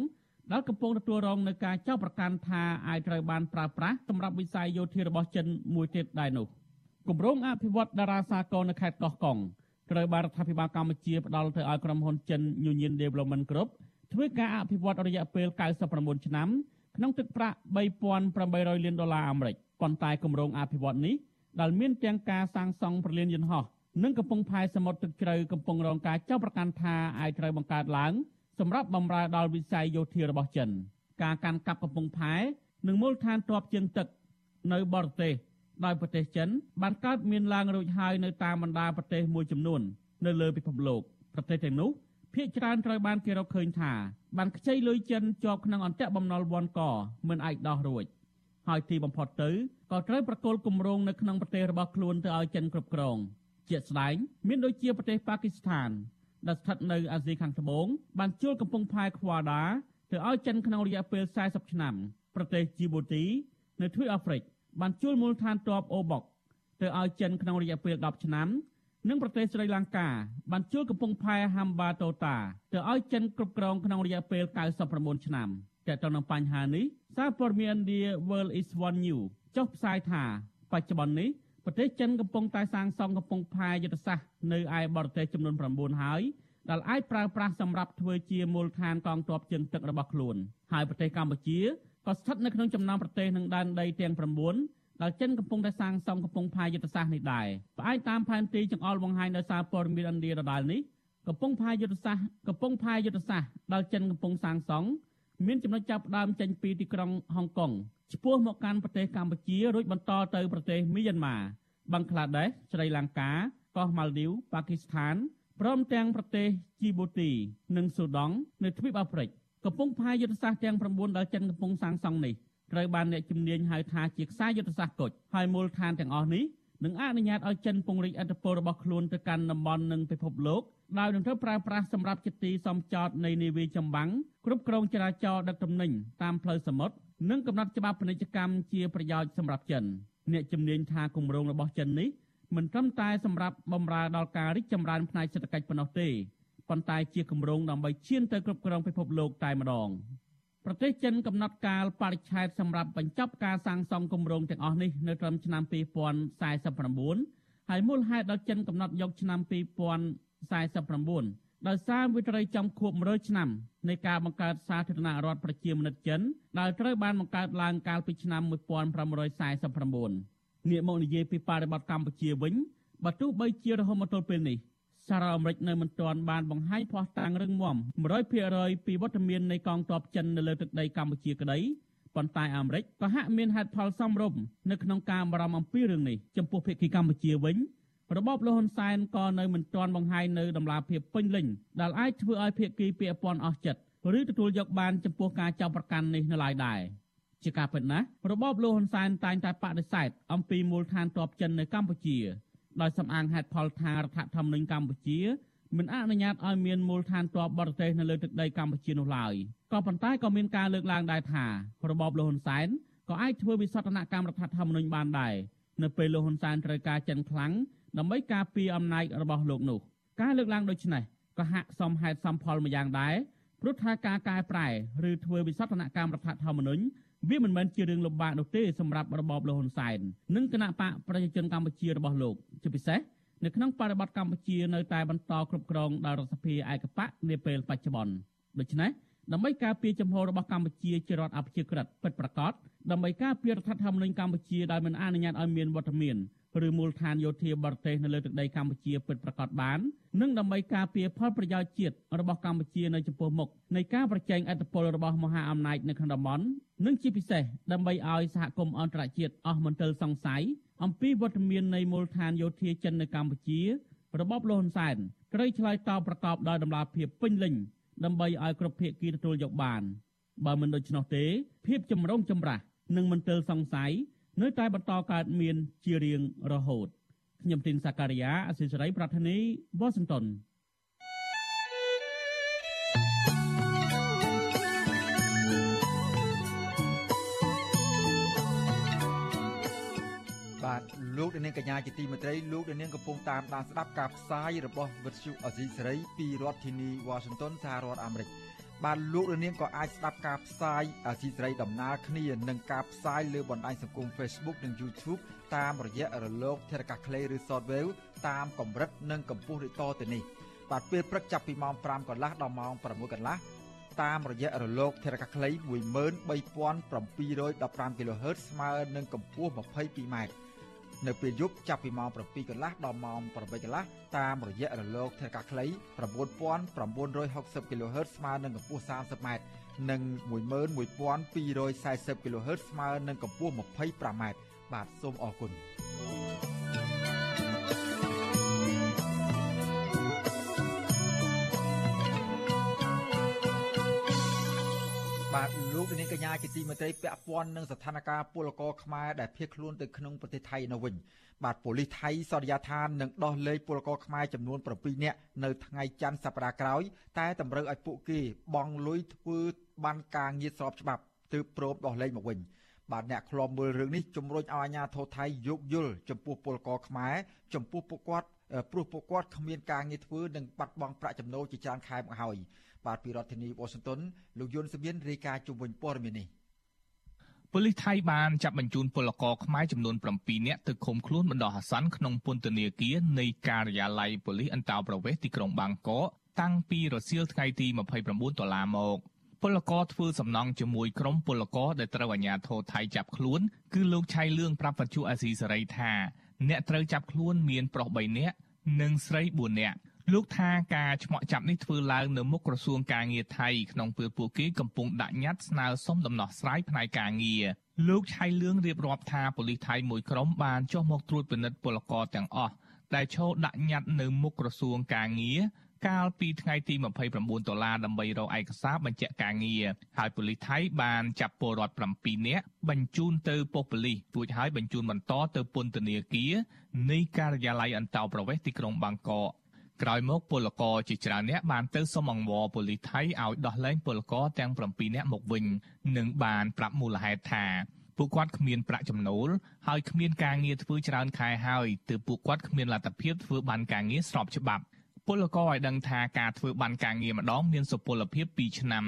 ដែលកំពុងទទួលរងនឹងការចោទប្រកាន់ថាអាចត្រូវបានប្រើប្រាស់សម្រាប់វិស័យយោធារបស់ចិនមួយទៀតដែរនោះគម្រោងអភិវឌ្ឍតារាសាគរនៅខេត្តកោះកុងត្រូវបានរដ្ឋាភិបាលកម្ពុជាផ្ដល់ទៅឲ្យក្រុមហ៊ុនចិន Union Development Group ធ្វើការអភិវឌ្ឍរយៈពេល99ឆ្នាំក្នុងទឹកប្រាក់3800លានដុល្លារអាមេរិក ប៉ុន្តែគម្រោងអភិវឌ្ឍនេះដែលមានទាំងការសាងសង់ប្រលានយន្តហោះនិងកំពង់ផែសមុទ្រទឹកជ្រៅកំពុងរងការចោទប្រកាន់ថាអាចត្រូវបង្កើតឡើងសម្រាប់បម្រើដល់វិស័យយោធារបស់ចិន ការកាន់កាប់កំពង់ផែនិងមូលដ្ឋានទ័ពជើងទឹកនៅបរទេសដោយប្រទេសចិនបានកើតមានឡើងរួចហើយនៅតាមបណ្ដាប្រទេសមួយចំនួន នៅលើពិភពលោកប្រទេសទាំងនោះភាគច្រើនត្រូវបានគេរកឃើញថាបានខ្ចីលុយចិនជាប់ក្នុងអន្ទាក់បំណុលវ៉ាន់កមិនអាចដោះរួច ហើយទីបំផុតទៅក៏ត្រូវប្រកល់គម្រោងនៅក្នុងប្រទេសរបស់ខ្លួនទៅឲ្យចិនគ្រប់គ្រងជាក់ស្ដែងមានដូចជាប្រទេសប៉ាគីស្ថានដែលស្ថិតនៅអាស៊ីខាងត្បូងបានជួលកំពង់ផែខ្វាដាទៅឲ្យចិនក្នុងរយៈពេល40ឆ្នាំប្រទេសជីបូទី នៅទ្វីបអាហ្វ្រិកបានជួលមូលដ្ឋានទ័ពអូបុកទៅឲ្យចិនក្នុងរយៈពេល10ឆ្នាំនិងប្រទេសស្រីលង្កាបានជួលកំពង់ផែហាំបាតូតាទៅឲ្យចិនគ្រប់គ្រងក្នុងរយៈពេល99ឆ្នាំតែទៅនឹងបញ្ហានេះ សារព័ត៌មានឥណ្ឌា World is One News ចុះផ្សាយថា បច្ចុប្បន្ននេះប្រទេសចិនកំពុងតែសាងសង់កំពង់ផែយុទ្ធសាស្ត្រនៅឯបរទេសចំនួន9ហើយដែលអាចប្រើប្រាស់សម្រាប់ធ្វើជាមូលដ្ឋានកងទ័ពជើងទឹករបស់ខ្លួនហើយប្រទេសកម្ពុជាក៏ស្ថិតនៅក្នុងចំណោមប្រទេសនឹងដែនដីទាំង9ដែលចិនកំពុងតែសាងសង់កំពង់ផែយុទ្ធសាស្ត្រនេះដែរផ្អែកតាមផែនទីចង្អុលបង្ហាញដោយសារព័ត៌មានឥណ្ឌាដដែលនេះកំពង់ផែយុទ្ធសាស្ត្រកំពង់ផែយុទ្ធសាស្ត្រដែលចិនកំពុងសាងសង់ មានចំណុចចាប់ផ្ដើមចេញពីទីក្រុងហុងកុងឆ្ពោះមកកាន់ប្រទេសកម្ពុជារួចបន្តទៅប្រទេសមីយ៉ាន់ម៉ាបង់ក្លាដេសស្រីលង្កាកោះម៉ាល់ឌីវប៉ាគីស្ថានព្រមទាំងប្រទេសជីបូទី និងស៊ូដង់នៅទ្វីបអាហ្វ្រិកកំពុងផាយយុទ្ធសាស្ត្រទាំង9ដែលចិនកំពុងសាងសង់នេះត្រូវបានអ្នកជំនាញហៅថាជាខ្សែយុទ្ធសាស្ត្រគុជហើយមូលដ្ឋានទាំងអស់នេះ នឹងអនុញ្ញាតឲ្យចិនពង្រីកអធិបតេយ្យរបស់ខ្លួនទៅកាន់តំបន់និងពិភពលោកដោយនឹងត្រូវប្រើប្រាស់សម្រាប់ជាទីសំចតនៃនាវាចម្បាំងគ្រប់គ្រងចរាចរណ៍ដឹកទំនិញតាមផ្លូវសមុទ្រនិងកំណត់ច្បាប់ពាណិជ្ជកម្មជាប្រយោជន៍សម្រាប់ចិនអ្នកជំនាញថាគម្រោងរបស់ចិននេះមិនត្រឹមតែសម្រាប់បម្រើដល់ការរីកចម្រើនផ្នែកសេដ្ឋកិច្ចប៉ុណ្ណោះទេប៉ុន្តែជាគម្រោងដើម្បីឈានទៅគ្រប់គ្រងពិភពលោកតែម្ដង ប្រទេសចិនកំណត់កាលបរិច្ឆេទសម្រាប់បញ្ចប់ការសាងសង់គម្រោងទាំងអស់នេះនៅត្រឹមឆ្នាំ2049ហើយមូលហេតុដែលចិនកំណត់យកឆ្នាំ2049ដោយសារវាត្រូវចំខួប100ឆ្នាំនៃការបង្កើតសាធារណរដ្ឋប្រជាមានិតចិនដែលត្រូវបានបង្កើតឡើងកាលពីឆ្នាំ1549ងាកមកនិយាយពីបរិបទកម្ពុជាវិញបើទោះបីជារហូតមកទល់ពេលនេះ សារអាមេរិកនៅមិនទាន់បានបង្ហាញភ័ស្តុតាងរឹងមាំ100%ពីវត្តមាននៃកងទ័ពចិននៅលើទឹកដីកម្ពុជាក្តីប៉ុន្តែអាមេរិកក៏ហាក់មានហេតុផលសមរម្យនៅក្នុងការបារម្ភអំពីរឿងនេះចំពោះភាគីកម្ពុជាវិញរបបលហ៊ុនសែនក៏នៅមិនទាន់បង្ហាញនៅដំណាភាពពេញលេញដែលអាចធ្វើឲ្យភាគីពាក់ព័ន្ធអស់ចិត្តឬទទួលយកបានចំពោះការចាប់ប្រកាន់នេះនៅឡើយដែរ។ជាការពិតណាស់របបលោកហ៊ុនសែនតែងតែបដិសេធអំពីមូលដ្ឋានទ័ពចិននៅកម្ពុជា ដោយសំអាងហេតុផលថារដ្ឋធម្មនុញ្ញកម្ពុជាមិនអនុញ្ញាតឲ្យមានមូលដ្ឋានទ័ពបរទេសនៅលើទឹកដីកម្ពុជានោះឡើយក៏ប៉ុន្តែក៏មានការលើកឡើងដែរថារបបលោកហ៊ុនសែនក៏អាចធ្វើវិសោធនកម្មរដ្ឋធម្មនុញ្ញបានដែរនៅពេលលោកហ៊ុនសែនត្រូវការចិនខ្លាំងដើម្បីការពារអំណាចរបស់លោកនោះការលើកឡើងដូចនេះក៏ហាក់សមហេតុសមផលមួយយ៉ាងដែរព្រោះថាការកែប្រែឬធ្វើវិសោធនកម្មរដ្ឋធម្មនុញ្ញ វាមិនមែនជារឿងលំបាកនោះទេសម្រាប់របបលោកហ៊ុនសែននិងគណៈបកប្រជាជនកម្ពុជារបស់លោកជាពិសេសនៅក្នុងបរិបទកម្ពុជានៅតែបន្តគ្រប់គ្រងដោយរដ្ឋសភាឯកបកនាពេលបច្ចុប្បន្នដូច្នេះដើម្បីការពារចំហរបស់កម្ពុជាជារដ្ឋអព្យាក្រឹតពិតប្រាកដដើម្បីការពាររដ្ឋធម្មនុញ្ញកម្ពុជាដែលមិនអនុញ្ញាតឲ្យមានវត្តមាន ឬមូលដ្ឋានយោធាបរទេសនៅលើទឹកដីកម្ពុជាពិតប្រាកដបាននិងដើម្បីការពារផលប្រយោជន៍ជាតិរបស់កម្ពុជានៅចំពោះមុខនៃការប្រជែងឥទ្ធិពលរបស់មហាអំណាចនៅក្នុងតំបន់និងជាពិសេសដើម្បីឲ្យសហគមន៍អន្តរជាតិអស់មន្ទិលសង្ស័យអំពីវត្តមាននៃមូលដ្ឋានយោធាចិននៅកម្ពុជារបបលហ៊ុនសែនត្រូវឆ្លើយតបប្រកបដោយតម្លាភាពពេញលេញដើម្បីឲ្យគ្រប់ភាគីទទួលយកបានបើមិនដូច្នោះទេភាពចម្រូងចម្រាសនិងមន្ទិលសង្ស័យ នៅតែបន្តកើតមានជារៀងរហូតខ្ញុំទីនសាការីយ៉ាអសិសរីប្រធានីវ៉ាស៊ីនតោនបាទលោកនាងកញ្ញាជាទីមេត្រីលោកនាងកំពុងតាមដានស្ដាប់ការផ្សាយរបស់វិទ្យុអេស៊ីសេរីពីរដ្ឋធានី Washington សហរដ្ឋអាមេរិក បាទលោកនាងក៏អាចស្ដាប់ការផ្សាយអេស៊ីសេរីដំណើរគ្នានឹងការផ្សាយលើបណ្ដាញសង្គម Facebook និង YouTube តាមរយៈរលក ធារកាសខ្លីឬ Shortwave តាមកម្រិតនិងកម្ពស់ដូចតទៅនេះបាទពេលព្រឹកចាប់ពីម៉ោង5កន្លះដល់ម៉ោង6កន្លះតាមរយៈរលកធារកាសខ្លី13715 kHz ស្មើនឹងកម្ពស់ 22m នៅពេលយប់ចាប់ពីម៉ោង7កន្លះដល់ម៉ោង8កន្លះតាមរយៈរលកធាតុអាកាសខ្លី9960 kHz ស្មើនឹងកម្ពស់ 30m និង11240 kHz ស្មើនឹងកម្ពស់ 25m បាទសូមអរគុណ បាទលោកនាងកញ្ញាជាទីមេត្រីពាក់ព័ន្ធនឹងស្ថានភាពពលករខ្មែរដែលភៀសខ្លួនទៅក្នុងប្រទេសថៃនៅវិញបាទប៉ូលីសថៃសន្យាថានឹងដោះលែងពលករខ្មែរចំនួន7នាក់នៅថ្ងៃច័ន្ទសប្តាហ៍ក្រោយ តែតម្រូវឲ្យពួកគេបង់លុយធ្វើបានការងារស្របច្បាប់ទើបព្រមដោះលែងមកវិញបាទអ្នកខ្លំមើលរឿងនេះជំរុញឲ្យអាជ្ញាធរថៃយោគយល់ចំពោះពលករខ្មែរចំពោះពួកគាត់ព្រោះពួកគាត់គ្មានការងារធ្វើនិងបាត់បង់ប្រាក់ចំណូលជាច្រើនខែមកហើយ បាទពីរដ្ឋធានី Washington លោកយុនសមៀនរាយការណ៍ជុំវិញព័ត៌មាននេះប៉ូលីសថៃបានចាប់បញ្ជូនពលករខ្មែរចំនួន7នាក់ទៅឃុំខ្លួនបណ្ដោះអាសន្នក្នុងពន្ធនាគារនៃការិយាល័យប៉ូលីសអន្តោប្រវេសន៍ទីក្រុងបាងកកតាំងពីរសៀលថ្ងៃទី29ដុល្លារមកពលករធ្វើសំណង់ជាមួយក្រុមពលករដែលត្រូវអាជ្ញាធរថៃចាប់ខ្លួនគឺលោកឆៃលឿងប្រាប់បច្ចុប្បន្នអាស៊ីសេរីថាអ្នកត្រូវចាប់ខ្លួនមានប្រុស3នាក់និងស្រី4នាក់ លោកថាការឆ្មក់ចាប់នេះធ្វើឡើងនៅមុខក្រសួងការងារថៃក្នុងពេលពួកគេកំពុងដាក់ញត្តិស្នើសុំដំណោះស្រាយផ្នែកការងារលោកឆៃលឿងរៀបរាប់ថាប៉ូលីសថៃមួយក្រុមបានចុះមកត្រួតពិនិត្យពលករទាំងអស់ដែលឈរដាក់ញត្តិនៅមុខក្រសួងការងារកាលពីថ្ងៃទី29ដុល្លារដើម្បីរកឯកសារបញ្ជាក់ការងារហើយប៉ូលីសថៃបានចាប់ពលរដ្ឋ7នាក់បញ្ជូនទៅប៉ុស្តិ៍ប៉ូលីសរួចហើយបញ្ជូនបន្តទៅពន្ធនាគារនៃការិយាល័យអន្តោប្រវេសន៍ទីក្រុងបាងកក ក្រោយមកពលករជាច្រើនអ្នកបានទៅសុំអង្វរប៉ូលីសថៃឲ្យដោះលែងពលករទាំង7នាក់មកវិញនិងបានប្រាប់មូលហេតុថាពួកគាត់គ្មានប្រាក់ចំណូលហើយគ្មានការងារធ្វើច្រើនខែហើយទើបពួកគាត់គ្មានលទ្ធភាពធ្វើបានការងារស្របច្បាប់ពលករឲ្យដឹងថាការធ្វើបានការងារម្ដងមានសុពលភាព2ឆ្នាំ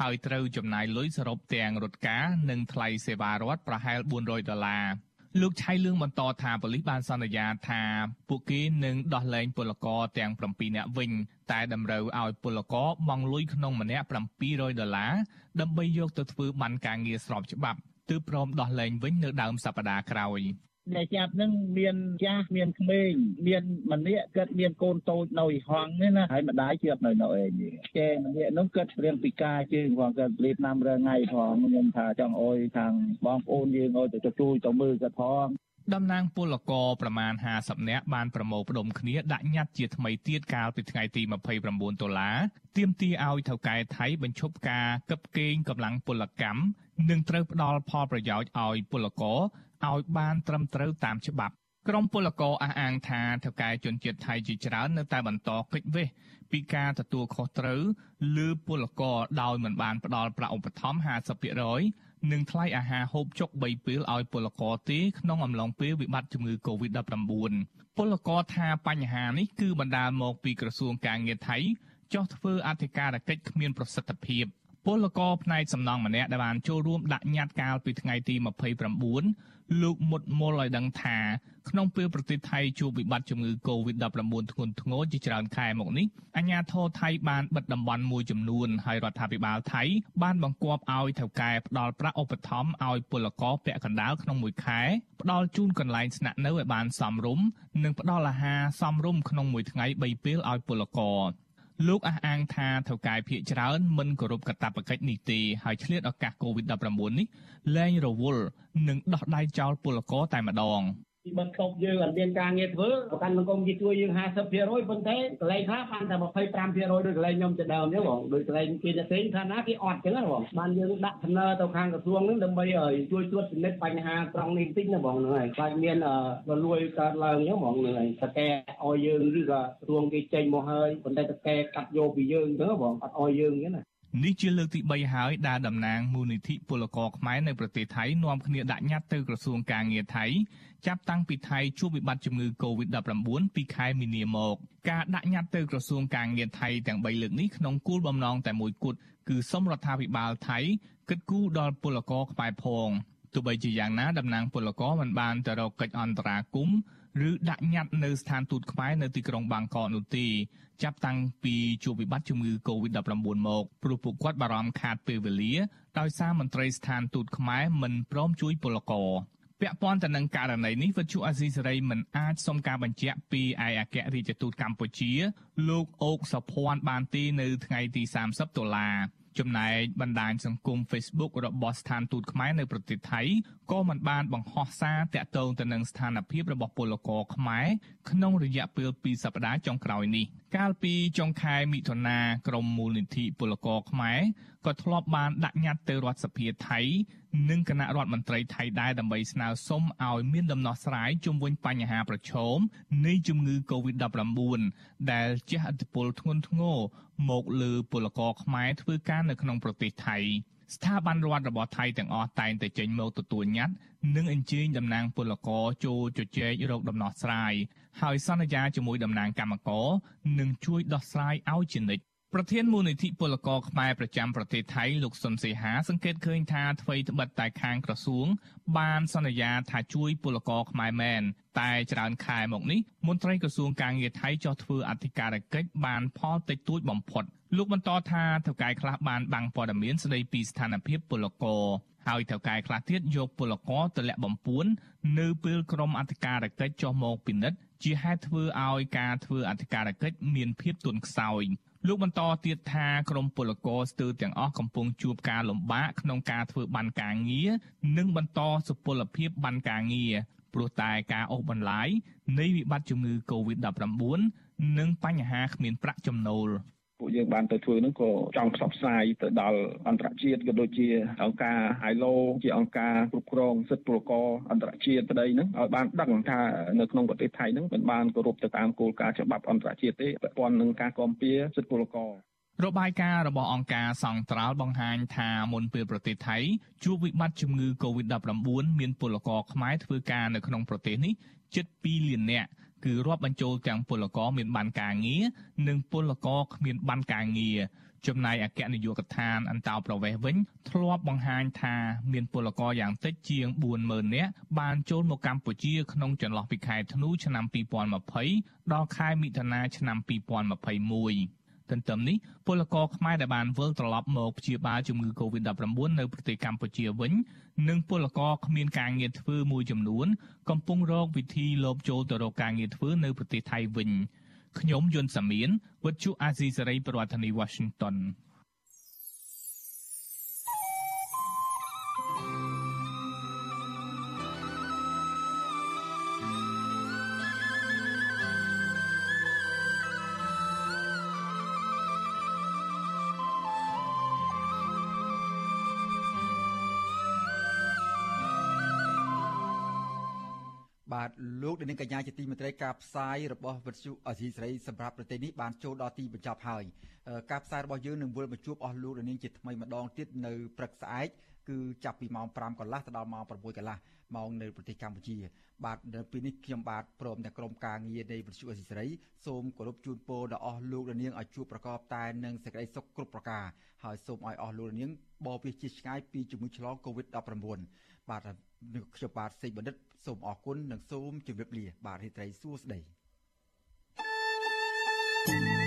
ហើយត្រូវចំណាយលុយសរុបទាំងរត់ការនិងថ្លៃសេវារដ្ឋប្រហែល400ដុល្លារ លោកឆៃលឿងបន្តថាប៉ូលីសបានសន្យាថាពួកគេនឹងដោះលែងពលករទាំង7នាក់វិញ តែតម្រូវឲ្យពលករបង់លុយក្នុងម្នាក់700ដុល្លារដើម្បីយកទៅធ្វើបានការងារស្របច្បាប់ទើបព្រមដោះលែងវិញនៅដើមសប្តាហ៍ក្រោយ។ អ្នកចាប់នឹងមានចាស់មានក្មេងមានម្នាក់គាត់មានកូនតូចនៅហងនេះណាហើយម្ដាយជាប់នៅនៅឯនេះចេម្នាក់នោះគាត់រៀងពិការជើងផងគាត់លេបណាំរើថ្ងៃផងខ្ញុំថាចង់អុយខាងបងប្អូនយើងអុយទៅជួយទៅមើលគាត់ផងតំណាងពលករប្រមាណ50នាក់បានប្រមូលផ្ដុំគ្នាដាក់ញត្តិជាថ្មីទៀតកាលពីថ្ងៃទី29ដុល្លារទាមទារឲ្យថៅកែថៃបញ្ឈប់ការកឹបកេងកម្លាំងពលកម្មនិងត្រូវផ្ដល់ផលប្រយោជន៍ឲ្យពលករ ឲ្យបានត្រឹមត្រូវតាមច្បាប់ក្រមពលករអះអាងថាថៅកែជនជាតិថៃជាច្រើននៅតែបន្តគេចវេះពីការទទួលខុសត្រូវលើពលករដោយមិនបានផ្ដល់ប្រាក់ឧបត្ថម្ភ50%និងថ្លៃអាហារហូបចុក3ពេលឲ្យពលករទេក្នុងអំឡុងពេលវិបត្តិជំងឺ Covid-19 ពលករថាបញ្ហានេះគឺបណ្ដាលមកពីក្រសួងការងារថៃចោះធ្វើអធិការកិច្ចគ្មានប្រសិទ្ធភាពពលករផ្នែកសំណង់ម្នាក់ដែលបានចូលរួមដាក់ញត្តិកាលពីថ្ងៃទី29 លោកមុតមុលឲ្យដឹងថាក្នុងពេលប្រទេសថៃជួបវិបត្តិជំងឺ Covid-19 ធ្ងន់ធ្ងរជាច្រើនខែមកនេះអាជ្ញាធរថៃបានបិទតំបន់មួយចំនួនហើយរដ្ឋាភិបាលថៃបានបង្គាប់ឲ្យថៅកែផ្ដល់ប្រាក់ឧបត្ថម្ភឲ្យពលករពាក់កណ្ដាលក្នុងមួយខែផ្ដល់ជូនកន្លែងស្នាក់នៅឲ្យបានសមរម្យនិងផ្ដល់អាហារសមរម្យក្នុងមួយថ្ងៃ3ពេលឲ្យពលករ លោកអះអាងថាថៅកែភៀកច្រើនមិនគោរពកាតព្វកិច្ចនេះទេហើយឆ្លៀតឱកាស COVID-19 នេះលែងរវល់និងដោះដៃចោលពលករតែម្ដង ពពីបិទឈប់យើងអត់មានការងារធ្វើប្រកាន់សង្គមគេជួយយើង50%ប៉ុន្តែកន្លែងខ្លះបានតែ25%ដូចកន្លែងខ្ញុំទៅដើមអញ្ចឹងបងដូចកន្លែងគេផ្សេងថាណាគេអត់អញ្ចឹងណាបងបានយើងដាក់ដំណើរទៅខាងក្រសួងហ្នឹងដើម្បីជួយត្រួតពិនិត្យបញ្ហាត្រង់នេះបន្តិចណាបងហ្នឹងហើយខ្លាចមានរលួយកើតឡើងអញ្ចឹងបងហ្នឹងហើយតកែឲ្យយើងឬក៏ក្រសួងគេចេញមកហើយប៉ុន្តែតកែកាត់យកពីយើងអញ្ចឹងបងអត់ឲ្យយើងអញ្ចឹងណា នេះជាលើកទី3ហើយដែលតំណាងមូលនិធិពលករខ្មែរនៅប្រទេសថៃនាំគ្នាដាក់ញត្តិទៅក្រសួងការងារថៃចាប់តាំងពីថៃជួបវិបត្តិជំងឺ Covid-19 ពីខែមីនាមកការដាក់ញត្តិទៅក្រសួងការងារថៃទាំង3លើកនេះក្នុងគោលបំណងតែមួយគត់គឺសូមរដ្ឋាភិបាលថៃគិតគូរដល់ពលករខ្មែរផងទោះបីជាយ៉ាងណាតំណាងពលករមិនបានទៅរកកិច្ចអន្តរាគមន៍ ឬដាក់ញត្តិនៅស្ថានទូតខ្មែរនៅទីក្រុងបាងកកនោះទេចាប់តាំងពីជួបវិបត្តិជំងឺ Covid-19 មកព្រោះពួកគាត់បារម្ភខាតពេលវេលាដោយសារមន្ត្រីស្ថានទូតខ្មែរមិនព្រមជួយពលករពាក់ព័ន្ធទៅនឹងករណីនេះវិទ្យុអាស៊ីសេរីមិនអាចសុំការបញ្ជាក់ពីឯកអគ្គរដ្ឋទូតកម្ពុជា លោកអូកសុភ័ណ្ឌបានទេនៅថ្ងៃទី30តុលា ចំណែកបណ្ដាញសង្គម Facebook របស់ស្ថានទូតខ្មែរនៅប្រទេសថៃក៏មិនបានបង្ហោះសារតាក់ទងទៅនឹងស្ថានភាពរបស់ពលករខ្មែរក្នុងរយៈពេល2សប្តាហ៍ចុងក្រោយនេះកាលពីចុងខែមិថុនាក្រមមូលនិធិពលករខ្មែរក៏ធ្លាប់បានដាក់ញត្តិទៅរដ្ឋសភាថៃនិងគណៈរដ្ឋមន្ត្រីថៃដែរដើម្បីស្នើសុំឲ្យមានដំណោះស្រាយជុំវិញបញ្ហាប្រឈមនៃជំងឺ Covid-19 ដែលជះឥទ្ធិពលធ្ងន់ធ្ងរមកលើពលករខ្មែរធ្វើការនៅក្នុងប្រទេសថៃស្ថាប័នរដ្ឋរបស់ថៃទាំងអស់តែងតែចេញមកទទួលញត្តិនិងអញ្ជើញតំណាងពលករចូលជជែករកដំណោះស្រាយហើយសន្យាជាមួយតំណាងកម្មករនឹងជួយដោះស្រាយឲ្យជានិច្ចប្រធានមូលនិធិពលករខ្មែរប្រចាំប្រទេសថៃលោកសុនសេហាសង្កេតឃើញថាអ្វីត្បិតតែខាងក្រសួង បានសន្យាថាជួយពលករខ្មែរមែនតែច្រើនខែមកនេះមន្ត្រីក្រសួងការងារថៃចោះធ្វើអធិការកិច្ចបានផលតិចតួចបំផុតលោកបន្តថាថៅកែខ្លះបានបាំងព័ត៌មានស្ដីពីស្ថានភាពពលករហើយថៅកែខ្លះទៀតយកពលករទៅលាក់បំពួននៅពេលក្រុមអធិការកិច្ចចុះមកពិនិត្យ ជាហេតុធ្វើឲ្យការធ្វើអធិការកិច្ចមានភាពទន់ខ្សោយលោកបន្តទៀតថាក្រមពលករស្ទើរទាំងអស់កំពុងជួបការលំបាកក្នុងការធ្វើបានការងារនិងបន្តសុពលភាពបានការងារព្រោះតែការអូសបន្លាយនៃវិបត្តិជំងឺ Covid-19 និងបញ្ហាគ្មានប្រាក់ចំណូល ពួកយើងបានទៅធ្វើហ្នឹងក៏ចង់ផ្សព្វផ្សាយទៅដល់អន្តរជាតិក៏ដូចជាអង្គការ ILO ជាអង្គការគ្រប់គ្រងសិទ្ធិពលករអន្តរជាតិប្តីហ្នឹងឲ្យបានដឹងថានៅក្នុងប្រទេសថៃហ្នឹងមិនបានគោរពទៅតាមគោលការណ៍ច្បាប់អន្តរជាតិទេពាក់ព័ន្ធនឹងការគាំពៀសិទ្ធិពលកររបាយការណ៍របស់អង្គការសង្ត្រាល់បង្ហាញថាមុនពេលប្រទេសថៃជួបវិបត្តិជំងឺ Covid-19 មានពលករខ្មែរធ្វើការនៅក្នុងប្រទេសនេះជិត2លាននាក់ គឺរាប់បញ្ចូលទាំងពលករមានបានការងារនិងពលករគ្មានបានការងារចំណែកអគ្គនាយកដ្ឋានអន្តោប្រវេសន៍វិញធ្លាប់បង្ហាញថាមានពលករយ៉ាងតិចជាង40000នាក់បានចូលមកកម្ពុជាក្នុងចន្លោះពីខែធ្នូឆ្នាំ2020ដល់ខែមិថុនាឆ្នាំ2021 ទន្ទឹមនេះពលករខ្មែរដែលបានវិលត្រឡប់មកព្យាបាលជំងឺ Covid-19 នៅប្រទេសកម្ពុជាវិញនិងពលករគ្មានការងារធ្វើមួយចំនួន កំពុងរកវិធីលបចូលទៅរកការងារធ្វើនៅប្រទេសថៃវិញខ្ញុំយុនសាមៀនវិទ្យុអាស៊ីសេរីប្រធានាធិបតី Washington បាទលោកនាងកញ្ញាជាទីមេត្រីការផ្សាយរបស់វិទ្យុអសីសេរីសម្រាប់ប្រទេសនេះបានចូលដល់ទីបញ្ចប់ហើយការផ្សាយរបស់យើងនឹងវិលបញ្ជួបអស់លោកនាងជាថ្មីម្ដងទៀតនៅព្រឹកស្អែកគឺចាប់ពីម៉ោង5កន្លះទៅដល់ម៉ោង6កន្លះម៉ោងនៅប្រទេសកម្ពុជា បាទនៅពេលនេះខ្ញុំបាទព្រមទាំងក្រុមការងារនៃវិទ្យុអសីសេរីសូមគោរពជូនពរដល់អស់លោកនាងឲ្យជួបប្រកបតែនឹងសេចក្តីសុខគ្រប់ប្រការហើយសូមឲ្យអស់លោកនាងបបិជាឆ្ងាយពីជំងឺឆ្លង Covid-19 បាទខ្ញុំបាទសេកបណ្ឌិត សូមអរគុណនិងសូមជម្រាបលាបាទរីត្រីសួស្តី thank you